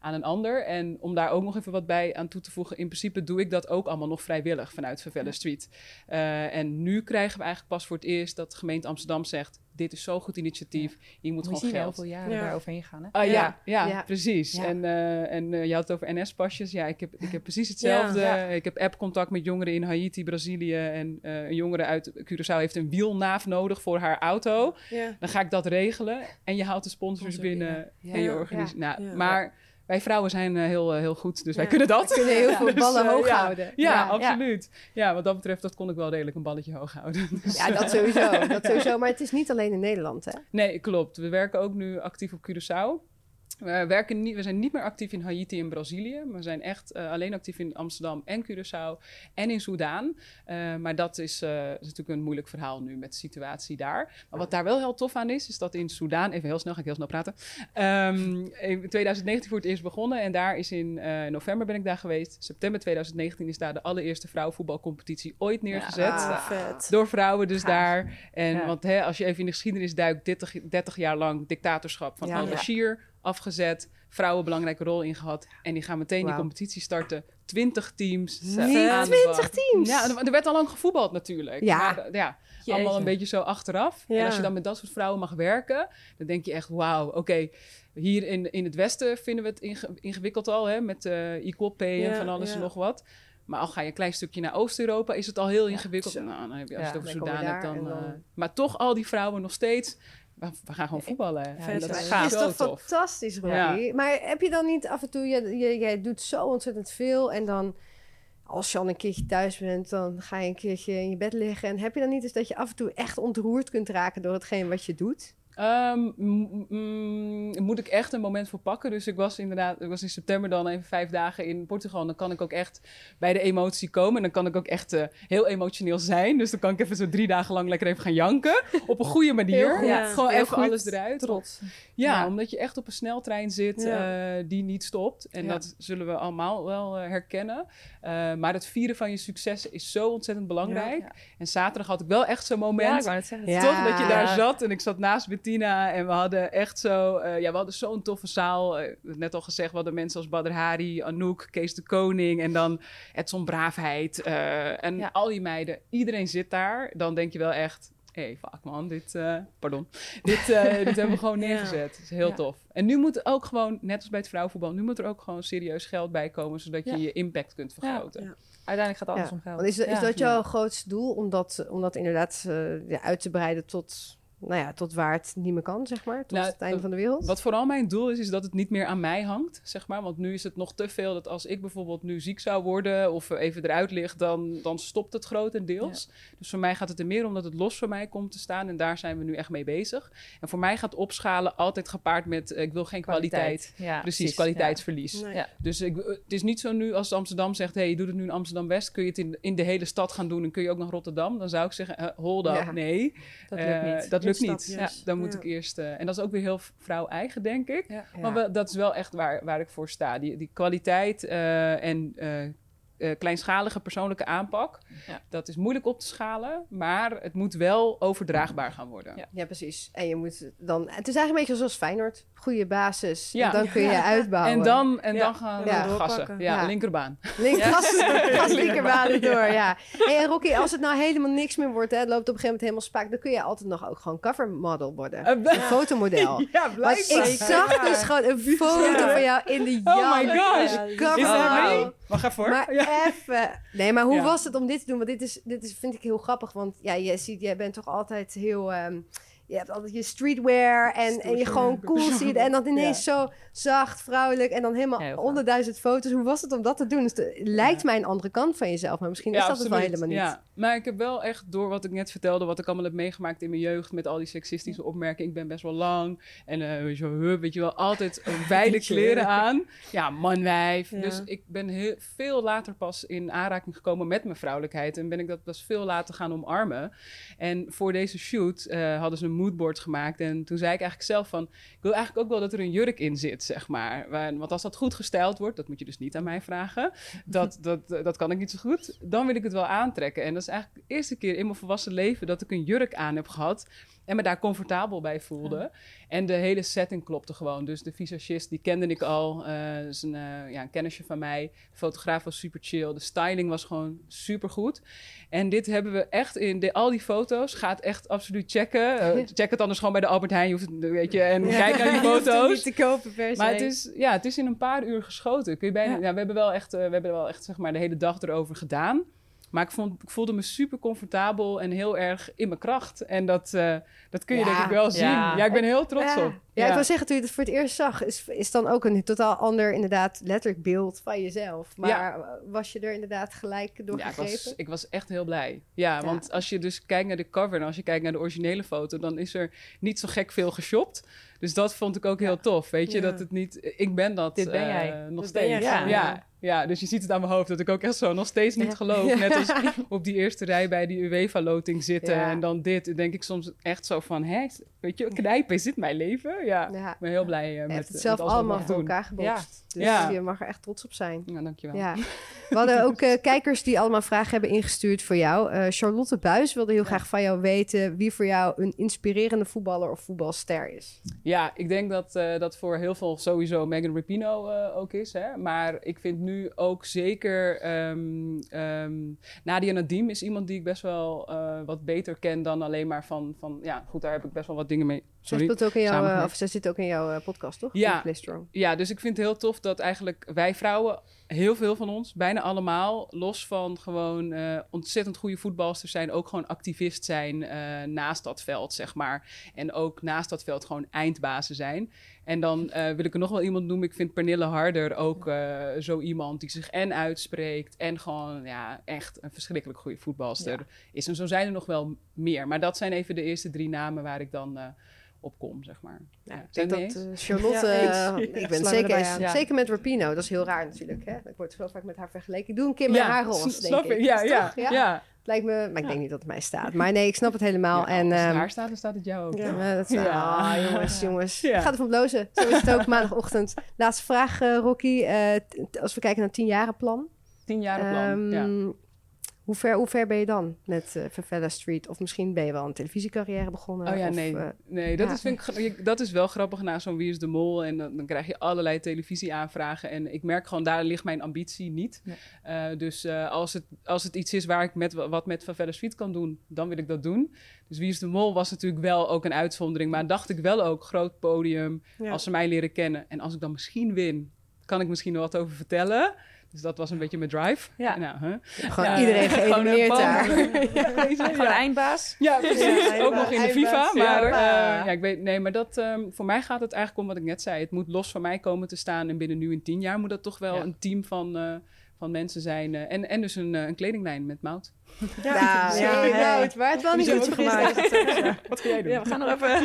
aan een ander. En om daar ook nog even wat bij aan toe te voegen, in principe doe ik dat ook allemaal nog vrijwillig vanuit Vervelle Street. Uh, en nu krijgen we eigenlijk pas voor het eerst dat de gemeente Amsterdam zegt: dit is zo'n goed initiatief. Ja. Je moet gewoon geld.
hoeveel jaren ja. daar overheen gaan. Hè?
Uh, ja. Ja, ja, precies. En, uh, en uh, je had het over NS-pasjes. Ja, ik heb, ik heb precies hetzelfde. Ik heb app-contact met jongeren in Haiti, Brazilië. En een jongere uit Curaçao heeft een wielnaaf nodig voor haar auto. Dan ga ik dat regelen. En je haalt de sponsors binnen en je organisatie. Nou, maar wij vrouwen zijn uh, heel, uh, heel goed, dus ja. wij kunnen dat.
We kunnen heel veel dus, ballen uh, hoog
ja.
houden.
Ja, ja absoluut. Ja. wat dat betreft, dat kon ik wel redelijk een balletje hoog houden.
Dus, ja, dat sowieso, dat sowieso. Maar het is niet alleen in Nederland, hè?
Nee, klopt. We werken ook nu actief op Curaçao. We, werken niet, we zijn niet meer actief in Haiti en Brazilië. We zijn echt uh, alleen actief in Amsterdam en Curaçao en in Soudaan. Uh, maar dat is, uh, is, natuurlijk een moeilijk verhaal nu met de situatie daar. Maar wat daar wel heel tof aan is, is dat in Soudaan... Even heel snel, ga ik heel snel praten. Um, in 2019 voor het eerst begonnen. En daar is in november ben ik daar geweest. September 2019 is daar de allereerste vrouwenvoetbalcompetitie ooit neergezet.
Ja,
door vrouwen dus Gaaf. daar. En, Want hè, als je even in de geschiedenis duikt, 30, 30 jaar lang dictatorschap van ja, Al-Bashir afgezet, vrouwen een belangrijke rol in gehad. En die gaan meteen die
Wauw.
competitie starten. 20 teams. Aan de
20
bak.
teams?
Ja, er- er werd al lang gevoetbald natuurlijk.
Ja.
Maar, eh, ja allemaal een beetje zo achteraf. En als je dan met dat soort vrouwen mag werken, dan denk je echt, wauw, oké. hier in, in het Westen vinden we het inge- ingewikkeld al, hè, met eh equal pay en van alles en nog wat. Maar al ga je een klein stukje naar Oost-Europa, is het al heel ingewikkeld. Nou, dan heb je, als
Ja,
het over
dan kom je
Soudaan hebt,
daar
dan... eh, maar toch al die vrouwen nog steeds... We, we gaan gewoon voetballen. En
vet
dat is
toch
tof.
fantastisch, Robbie? Maar heb je dan niet af en toe... Je, je, jij doet zo ontzettend veel en dan... Als je al een keertje thuis bent, dan ga je een keertje in je bed liggen. En heb je dan niet eens dat je af en toe echt ontroerd kunt raken door hetgeen wat je doet?
Ehm, m- mm, moet ik echt een moment voor pakken. Dus ik was inderdaad, ik was in september dan even vijf dagen in Portugal. En dan kan ik ook echt bij de emotie komen. En dan kan ik ook echt eh, heel emotioneel zijn. Dus dan kan ik even zo drie dagen lang lekker even gaan janken. Op een goede manier.
Goed.
Ja.
Gewoon
Heel
even
goed.
alles eruit.
Trots.
Ja,
Ja.
omdat je echt op een sneltrein zit
Ja.
eh, die niet stopt. En
Ja.
dat zullen we allemaal wel eh, herkennen. Maar het vieren van je successen is zo ontzettend belangrijk.
Ja.
En zaterdag had ik wel echt zo'n
Ja,
moment.
ik wou het zeggen.
Ja.
Toch dat je daar
Ja.
zat en ik zat naast En we hadden echt zo, eh, ja, we hadden zo'n toffe zaal. Eh, net al gezegd, we hadden mensen als Badr Hari, Anouk, Kees de Koning en dan Edson Braafheid eh, en
Ja.
al die meiden. Iedereen zit daar. Dan denk je wel echt, hé, hey, fuck man, dit, eh, pardon, dit, eh, dit hebben we gewoon
Ja.
neergezet. Dat is heel
Ja.
tof. En nu moet er ook gewoon, net als bij het vrouwenvoetbal, nu moet er ook gewoon serieus geld bij komen, zodat je
Ja.
je impact kunt vergroten.
Ja.
Uiteindelijk gaat alles
Ja.
om geld.
Want is, is
Ja.
dat
Ja.
jouw grootste doel? Om dat, om dat inderdaad eh, ja, uit te breiden tot, nou ja, tot waar het niet meer kan, zeg maar? Tot
Nou,
het einde
eh,
van de wereld?
Wat vooral mijn doel is, is dat het niet meer aan mij hangt, zeg maar. Want nu is het nog te veel dat als ik bijvoorbeeld nu ziek zou worden of even eruit lig, dan, dan stopt het grotendeels. Dus voor mij gaat het er meer om dat het los voor mij komt te staan en daar zijn we nu echt mee bezig. En voor mij gaat opschalen altijd gepaard met, eh, ik wil geen kwaliteit.
Ja,
Precies, kwaliteitsverlies.
Nee.
Ja.
Dus ik, eh, het is niet zo nu als Amsterdam zegt: hey, je doet het nu in Amsterdam-West. Kun je het in, in de hele stad gaan doen en kun je ook naar Rotterdam? Dan zou ik zeggen: eh, hold up,
Ja.
nee.
Dat lukt niet.
dat lukt Niet. Ja, dan moet
Ja.
ik eerst. eh, en dat is ook weer heel vrouw-eigen, denk ik.
Ja.
Ja.
Maar wel- dat is wel echt waar, waar ik voor sta. Die, die kwaliteit eh, en eh, kleinschalige persoonlijke aanpak.
Ja.
Dat is moeilijk op te schalen, maar het moet wel overdraagbaar gaan worden.
Ja.
Ja, precies. En je moet dan... Het is eigenlijk een beetje zoals Feyenoord. Goede basis.
Ja.
En dan kun je uitbouwen.
En dan, en
Ja.
dan gaan we
Ja.
gassen. Ja,
Ja.
linkerbaan.
Link,
Ja.
gas, gas linkerbanen door, ja. Hey, en Rocky, als het nou helemaal niks meer wordt, hè, het loopt op een gegeven moment helemaal spaak, dan kun je altijd nog ook gewoon covermodel worden.
Eh,
Een fotomodel.
Ja, blijkbaar.
ik zag dus gewoon een foto van jou in de jas.
Oh my gosh. Is
Cover
dat
model.
mee? Wacht even hoor.
Maar
Ja.
Even. Nee, maar hoe
Ja.
was het om dit te doen? Want dit is, dit is, vind ik heel grappig. Want ja, je ziet, jij bent toch altijd heel. ehm, je hebt altijd je streetwear en, en je gewoon cool ziet. En dan ineens zo zacht, vrouwelijk. En dan helemaal honderdduizend foto's. Hoe was het om dat te doen? Dus het lijkt mij een andere kant van jezelf. Maar misschien is dat het wel helemaal niet.
Ja, maar ik heb wel echt door wat ik net vertelde, wat ik allemaal heb meegemaakt in mijn jeugd met al die seksistische opmerkingen. Ik ben best wel lang en eh, weet, je wel, hup, weet je wel, altijd eh, wijde kleren aan. Ja, manwijf. Dus ik ben heel, veel later pas in aanraking gekomen met mijn vrouwelijkheid en ben ik dat pas veel later gaan omarmen. En voor deze shoot eh, hadden ze een moodboard gemaakt en toen zei ik eigenlijk zelf van, ik wil eigenlijk ook wel dat er een jurk in zit, zeg maar. Want als dat goed gestyled wordt, dat moet je dus niet aan mij vragen, dat, dat, dat kan ik niet zo goed, dan wil ik het wel aantrekken. En dat is eigenlijk de eerste keer in mijn volwassen leven dat ik een jurk aan heb gehad en me daar comfortabel bij voelde. En de hele setting klopte gewoon. Dus de visagist, die kende ik al. eh is een, eh, ja, een kennisje van mij. De fotograaf was super chill. De styling was gewoon super goed. En dit hebben we echt in de, al die foto's. Gaat echt absoluut checken. Eh, check het anders gewoon bij de Albert Heijn. Je hoeft het, weet je, en kijk naar die foto's.
niet te kopen per se.
Maar het is, ja, het is in een paar uur geschoten. Kun je bijna,
Ja.
we hebben wel echt, we hebben wel echt zeg maar, de hele dag erover gedaan. Maar ik, vond, ik voelde me super comfortabel en heel erg in mijn kracht. En dat, eh, dat kun je
Ja.
denk ik wel zien.
Ja.
Ik ben heel trots
ja.
op.
Ja, ik wil zeggen, toen je het voor het eerst zag, is, is dan ook een totaal ander, inderdaad, letterlijk beeld van jezelf. Maar
Ja.
was je er inderdaad gelijk door
Ja, ik
gegrepen?
was, ik was echt heel blij. Ja,
Ja.
want als je dus kijkt naar de cover en als je kijkt naar de originele foto, dan is er niet zo gek veel geshopt. Dus dat vond ik ook heel tof. Weet je,
Ja.
dat het niet. Ik ben dat.
Dit ben
eh,
jij.
nog
Dat ben jij
steeds. ja.
Ja.
Dus je ziet het aan mijn hoofd dat ik ook echt zo nog steeds niet
Ja.
geloof. Net als op die eerste rij bij die UEFA-loting zitten
Ja.
en dan dit. Dan denk ik soms echt zo van, hè, weet je, knijpen, is dit mijn leven? Ja,
Ja.
ik ben heel blij
Je
met,
het
met
zelf
wat ik
allemaal voor
doen.
elkaar gebokst. Dus
Ja.
je mag er echt trots op zijn.
Ja, dankjewel.
Ja. We hadden ook eh, kijkers die allemaal vragen hebben ingestuurd voor jou. Eh, Charlotte Buis wilde heel graag van jou weten wie voor jou een inspirerende voetballer of voetbalster is.
Ja, ik denk dat eh, dat voor heel veel sowieso Megan Rapinoe eh, ook is. Hè? Maar ik vind nu ook zeker ehm, ehm, Nadia Nadim is iemand die ik best wel eh, wat beter ken dan alleen maar van, van... Ja, goed, daar heb ik best wel wat dingen mee.
Zij,
Sorry.
speelt ook in jouw, eh, of zij zit ook in jouw eh, podcast, toch?
Ja. Ja, dus ik vind het heel tof dat eigenlijk wij vrouwen, heel veel van ons, bijna allemaal, los van gewoon eh, ontzettend goede voetbalsters zijn, ook gewoon activist zijn eh, naast dat veld, zeg maar. En ook naast dat veld gewoon eindbazen zijn. En dan eh, wil ik er nog wel iemand noemen. Ik vind Pernille Harder ook zo iemand die zich en uitspreekt en gewoon ja, echt een verschrikkelijk goede voetbalster is. En zo zijn er nog wel meer. Maar dat zijn even de eerste drie namen waar ik dan op kom, zeg maar. Ja,
Ik denk dat eh, Charlotte,
Ja,
eh, ik ben zeker,
erbij aan.
Ja.
zeker met Rapino, dat is heel raar natuurlijk. Hè? Ik word zo vaak met haar vergeleken. Ik doe een keer met haar rol, denk
snap
ik.
Ja,
Is
ja, ja.
ja.
ja.
Lijkt me, maar ik denk niet dat het mij staat. Maar nee, ik snap het helemaal.
Ja,
en,
als het
ehm,
haar staat, dan staat het jou ook.
Ja.
Ja, dat is,
Ja.
ah, jongens, jongens.
Ja.
Ik ga ervan blozen. Zo is het ook maandagochtend. Laatste vraag, eh, Rocky. Eh, als we kijken naar het tienjarenplan.
Tien jaar plan. ja.
Hoe, ver, hoe ver ben je dan met eh Favela Street? Of misschien ben je wel een televisiecarrière begonnen?
Oh ja,
of,
nee.
eh,
nee dat,
ja.
is, vind ik, dat is wel grappig na zo'n Wie is de Mol. En dan, dan krijg je allerlei televisieaanvragen. En ik merk gewoon, daar ligt mijn ambitie niet.
Nee.
Eh, dus eh, als, het, als het iets is waar ik met, wat met Favela Street kan doen, dan wil ik dat doen. Dus Wie is de Mol was natuurlijk wel ook een uitzondering. Maar dacht ik wel ook, groot podium,
Ja.
als ze mij leren kennen. En als ik dan misschien win, kan ik misschien er wat over vertellen. Dus dat was een beetje mijn drive.
Ja.
Nou, huh?
gewoon
Ja,
iedereen
een
daar.
Gewoon
ja.
eindbaas.
Ja, precies.
Ja,
ook nog in de FIFA. Maar
Ja,
eh,
ja.
ik weet, nee, maar dat, ehm, voor mij gaat het eigenlijk om wat ik net zei. Het moet los van mij komen te staan. En binnen nu in tien jaar moet dat toch wel
Ja.
een team van, eh, van mensen zijn. eh, en, en dus een, een kledinglijn met mout.
Ja,
Ja,
ja,
ja.
nou, waar het wel niet goed is.
Wat ga jij doen?
Ja, we gaan nog even...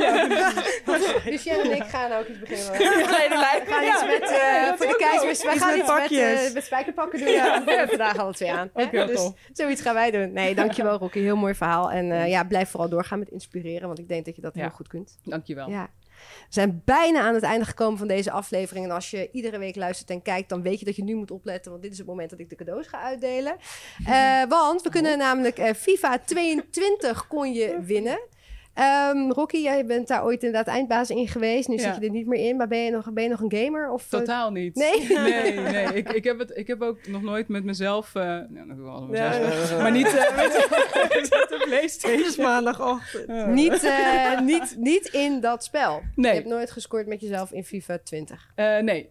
Dus jij en ik gaan ook iets beginnen. We gaan iets met, eh, voor de keizers. Wij
Iets
gaan
met
iets met, eh, met spijkerpakken doen. Ja, we hebben vandaag alle twee aan.
heel
dus
tof.
zoiets gaan wij doen. Nee, dankjewel Rocky. Heel mooi verhaal. En eh, ja, blijf vooral doorgaan met inspireren. Want ik denk dat je dat
Ja.
heel goed kunt.
Dankjewel.
Ja. We zijn bijna aan het einde gekomen van deze aflevering. En als je iedere week luistert en kijkt, dan weet je dat je nu moet opletten. Want dit is het moment dat ik de cadeaus ga uitdelen. Eh, want we kunnen namelijk eh, FIFA 22 kon je winnen. Ehm, Rocky, jij bent daar ooit inderdaad eindbaas in geweest. Nu
Ja.
zit je er niet meer in. Maar ben je nog, ben je nog een gamer? Of, eh,
Totaal niet.
Nee?
Nee, nee. Ik, ik, heb het, ik heb ook nog nooit met mezelf... eh nou, met
Ja,
mezelf. Maar niet eh, met, de Playstation.
Maandagochtend.
niet, niet, niet in dat spel.
Nee.
Je hebt nooit gescoord met jezelf in FIFA 20.
Eh, nee.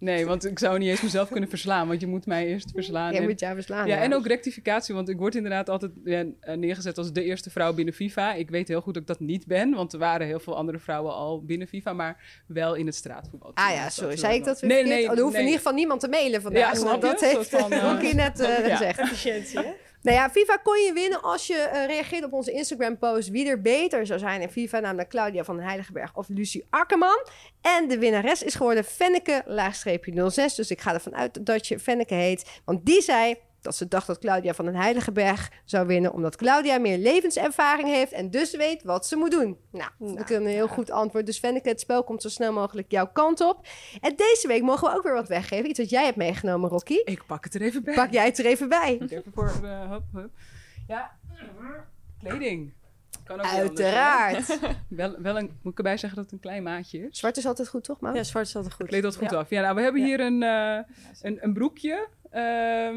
Nee, want ik zou niet eens mezelf kunnen verslaan, want je moet mij eerst verslaan.
Jij
En-
moet jou verslaan.
ja, en ook rectificatie, want ik word inderdaad altijd ja, eh, neergezet als de eerste vrouw binnen FIFA. Ik weet heel goed dat ik dat niet ben, want er waren heel veel andere vrouwen al binnen FIFA, maar wel in het straatvoetbal.
Ah ja, sorry. Zei ik dat weer
Nee,
verkeerd?
nee,
oh, er hoeft
nee.
in ieder geval niemand te mailen vandaag.
Ja,
want
je?
dat heeft
soort van, eh,
net eh,
ja.
gezegd.
Efficiëntie, hè?
Nou ja, FIFA kon je winnen als je eh, reageert op onze Instagram-post wie er beter zou zijn in FIFA, namelijk Claudia van den Heiligenberg of Lucie Akkerman. En de winnares is geworden Fenneke, laagstreepje 06. Dus ik ga ervan uit dat je Fenneke heet, want die zei dat ze dacht dat Claudia van den Heiligenberg zou winnen, omdat Claudia meer levenservaring heeft en dus weet wat ze moet doen. Nou, dat is een heel goed antwoord. Dus Fenneke, het spel komt zo snel mogelijk jouw kant op. En deze week mogen we ook weer wat weggeven. Iets wat jij hebt meegenomen, Rocky.
Ik pak het er even bij.
Pak jij het er even bij.
Even voor, eh, hup, hup. Ja, kleding. Kan ook hè?
Uiteraard.
Wel, wel een, moet ik erbij zeggen dat het een klein maatje is.
Zwart is altijd goed, toch, Maud?
Ja, zwart is altijd goed.
Kleed dat goed
Ja.
af. Ja, nou, we hebben
Ja.
hier een, eh, een, een broekje. Ehm,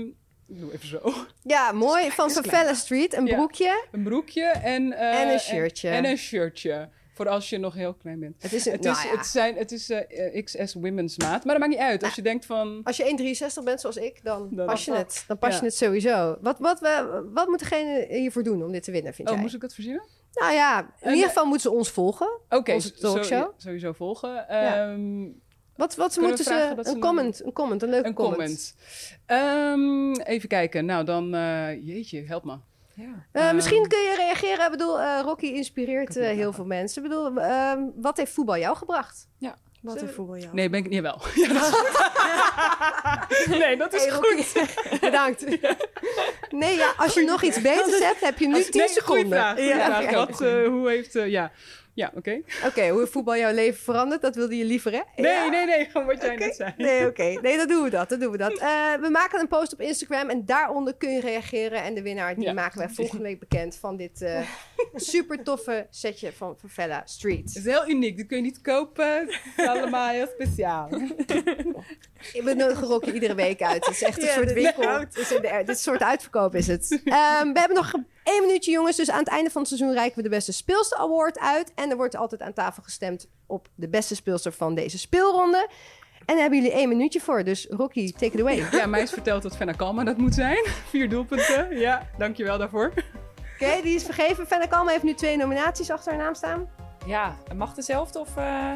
ik doe even zo.
Ja, mooi. Van. Favela Street. Een broekje.
Een broekje en... eh,
En een shirtje.
En, en een shirtje. Voor als je nog heel klein bent.
Het is een,
Het
nou
is,
ja.
het zijn, het is eh, XS women's maat. Maar dat maakt niet uit. Als je denkt van...
Als je 1,63 bent zoals ik, dan,
Dan-
pas je het. Dan pas
Ja.
je het sowieso. Wat, wat, we, wat moet degene hiervoor doen om dit te winnen, vind
Oh,
jij?
moest ik dat verzinnen?
Nou ja, in
En,
ieder geval moeten ze ons volgen.
Oké,
Onze talkshow?
sowieso volgen.
Ja.
Ehm,
Wat, wat
Kunnen
moeten ze... Een
ze
comment, een comment, een leuke
een
comment.
comment. Ehm, even kijken. Nou, dan... eh, jeetje, help me.
Ja.
Eh,
Ehm,
misschien kun je reageren. Ik bedoel, eh, Rocky inspireert eh, heel veel mensen. Ik bedoel, ehm, wat heeft voetbal jou gebracht?
Wat een voetbal, ja.
Nee, ben ik niet wel. Ja, dat is goed. nee, dat is
Hey,
goed.
Bedankt. Nee, ja, als je nog iets beters hebt, heb je nu
Als-
10
nee, goeie
seconden.
vraag. goeie
Ja,
vraag. Wat, eh, hoe heeft... ja, ja oké.
Oké, hoe voetbal jouw leven veranderd? Dat wilde je liever, hè?
Nee,
Ja?
nee, nee. Gewoon wat jij net zei.
Nee, oké. Nee, dan doen we dat. Dan doen we dat. Eh, we maken een post op Instagram en daaronder kun je reageren. En de winnaar die
Ja.
maken wij volgende week bekend van dit eh, super toffe setje van Favela Street.
Het is heel uniek. Dat kun je niet kopen. Het is allemaal heel speciaal.
Ik benodigen Rocky iedere week uit. Het is echt een
Ja,
soort winkel. is de, dit soort uitverkoop is het. Ehm, we hebben nog één minuutje, jongens. Dus aan het einde van het seizoen reiken we de beste speelster award uit. En er wordt altijd aan tafel gestemd op de beste speelster van deze speelronde. En daar hebben jullie één minuutje voor. Dus Rocky, take it away.
Ja, mij is verteld dat Fenna Kalma dat moet zijn. Vier doelpunten. Ja, dankjewel daarvoor.
Oké, die is vergeven. Fenna Kalma heeft nu twee nominaties achter haar naam staan.
Ja, mag dezelfde of... eh,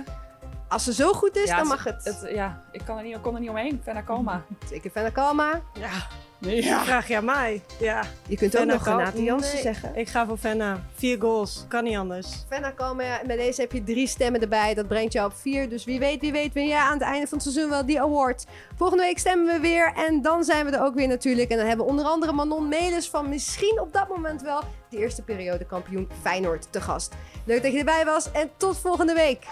Als ze zo goed is,
ja,
dan mag het.
ja, ik kan er niet, ik kon er niet omheen. Fenna Kalma.
Zeker Fenna Kalma.
Ja,
Ja.
vraag je aan mij. Ja.
Je kunt ook nog Renate Jansen
Nee,
zeggen.
Ik ga voor Fenna. Vier goals. Kan niet anders.
Fenna Kalma, ja, met deze heb je drie stemmen erbij. Dat brengt jou op vier. Dus wie weet, wie weet, win jij aan het einde van het seizoen wel die award. Volgende week stemmen we weer. En dan zijn we er ook weer natuurlijk. En dan hebben we onder andere Manon Melis van misschien op dat moment wel de eerste periode kampioen Feyenoord te gast. Leuk dat je erbij was. En tot volgende week.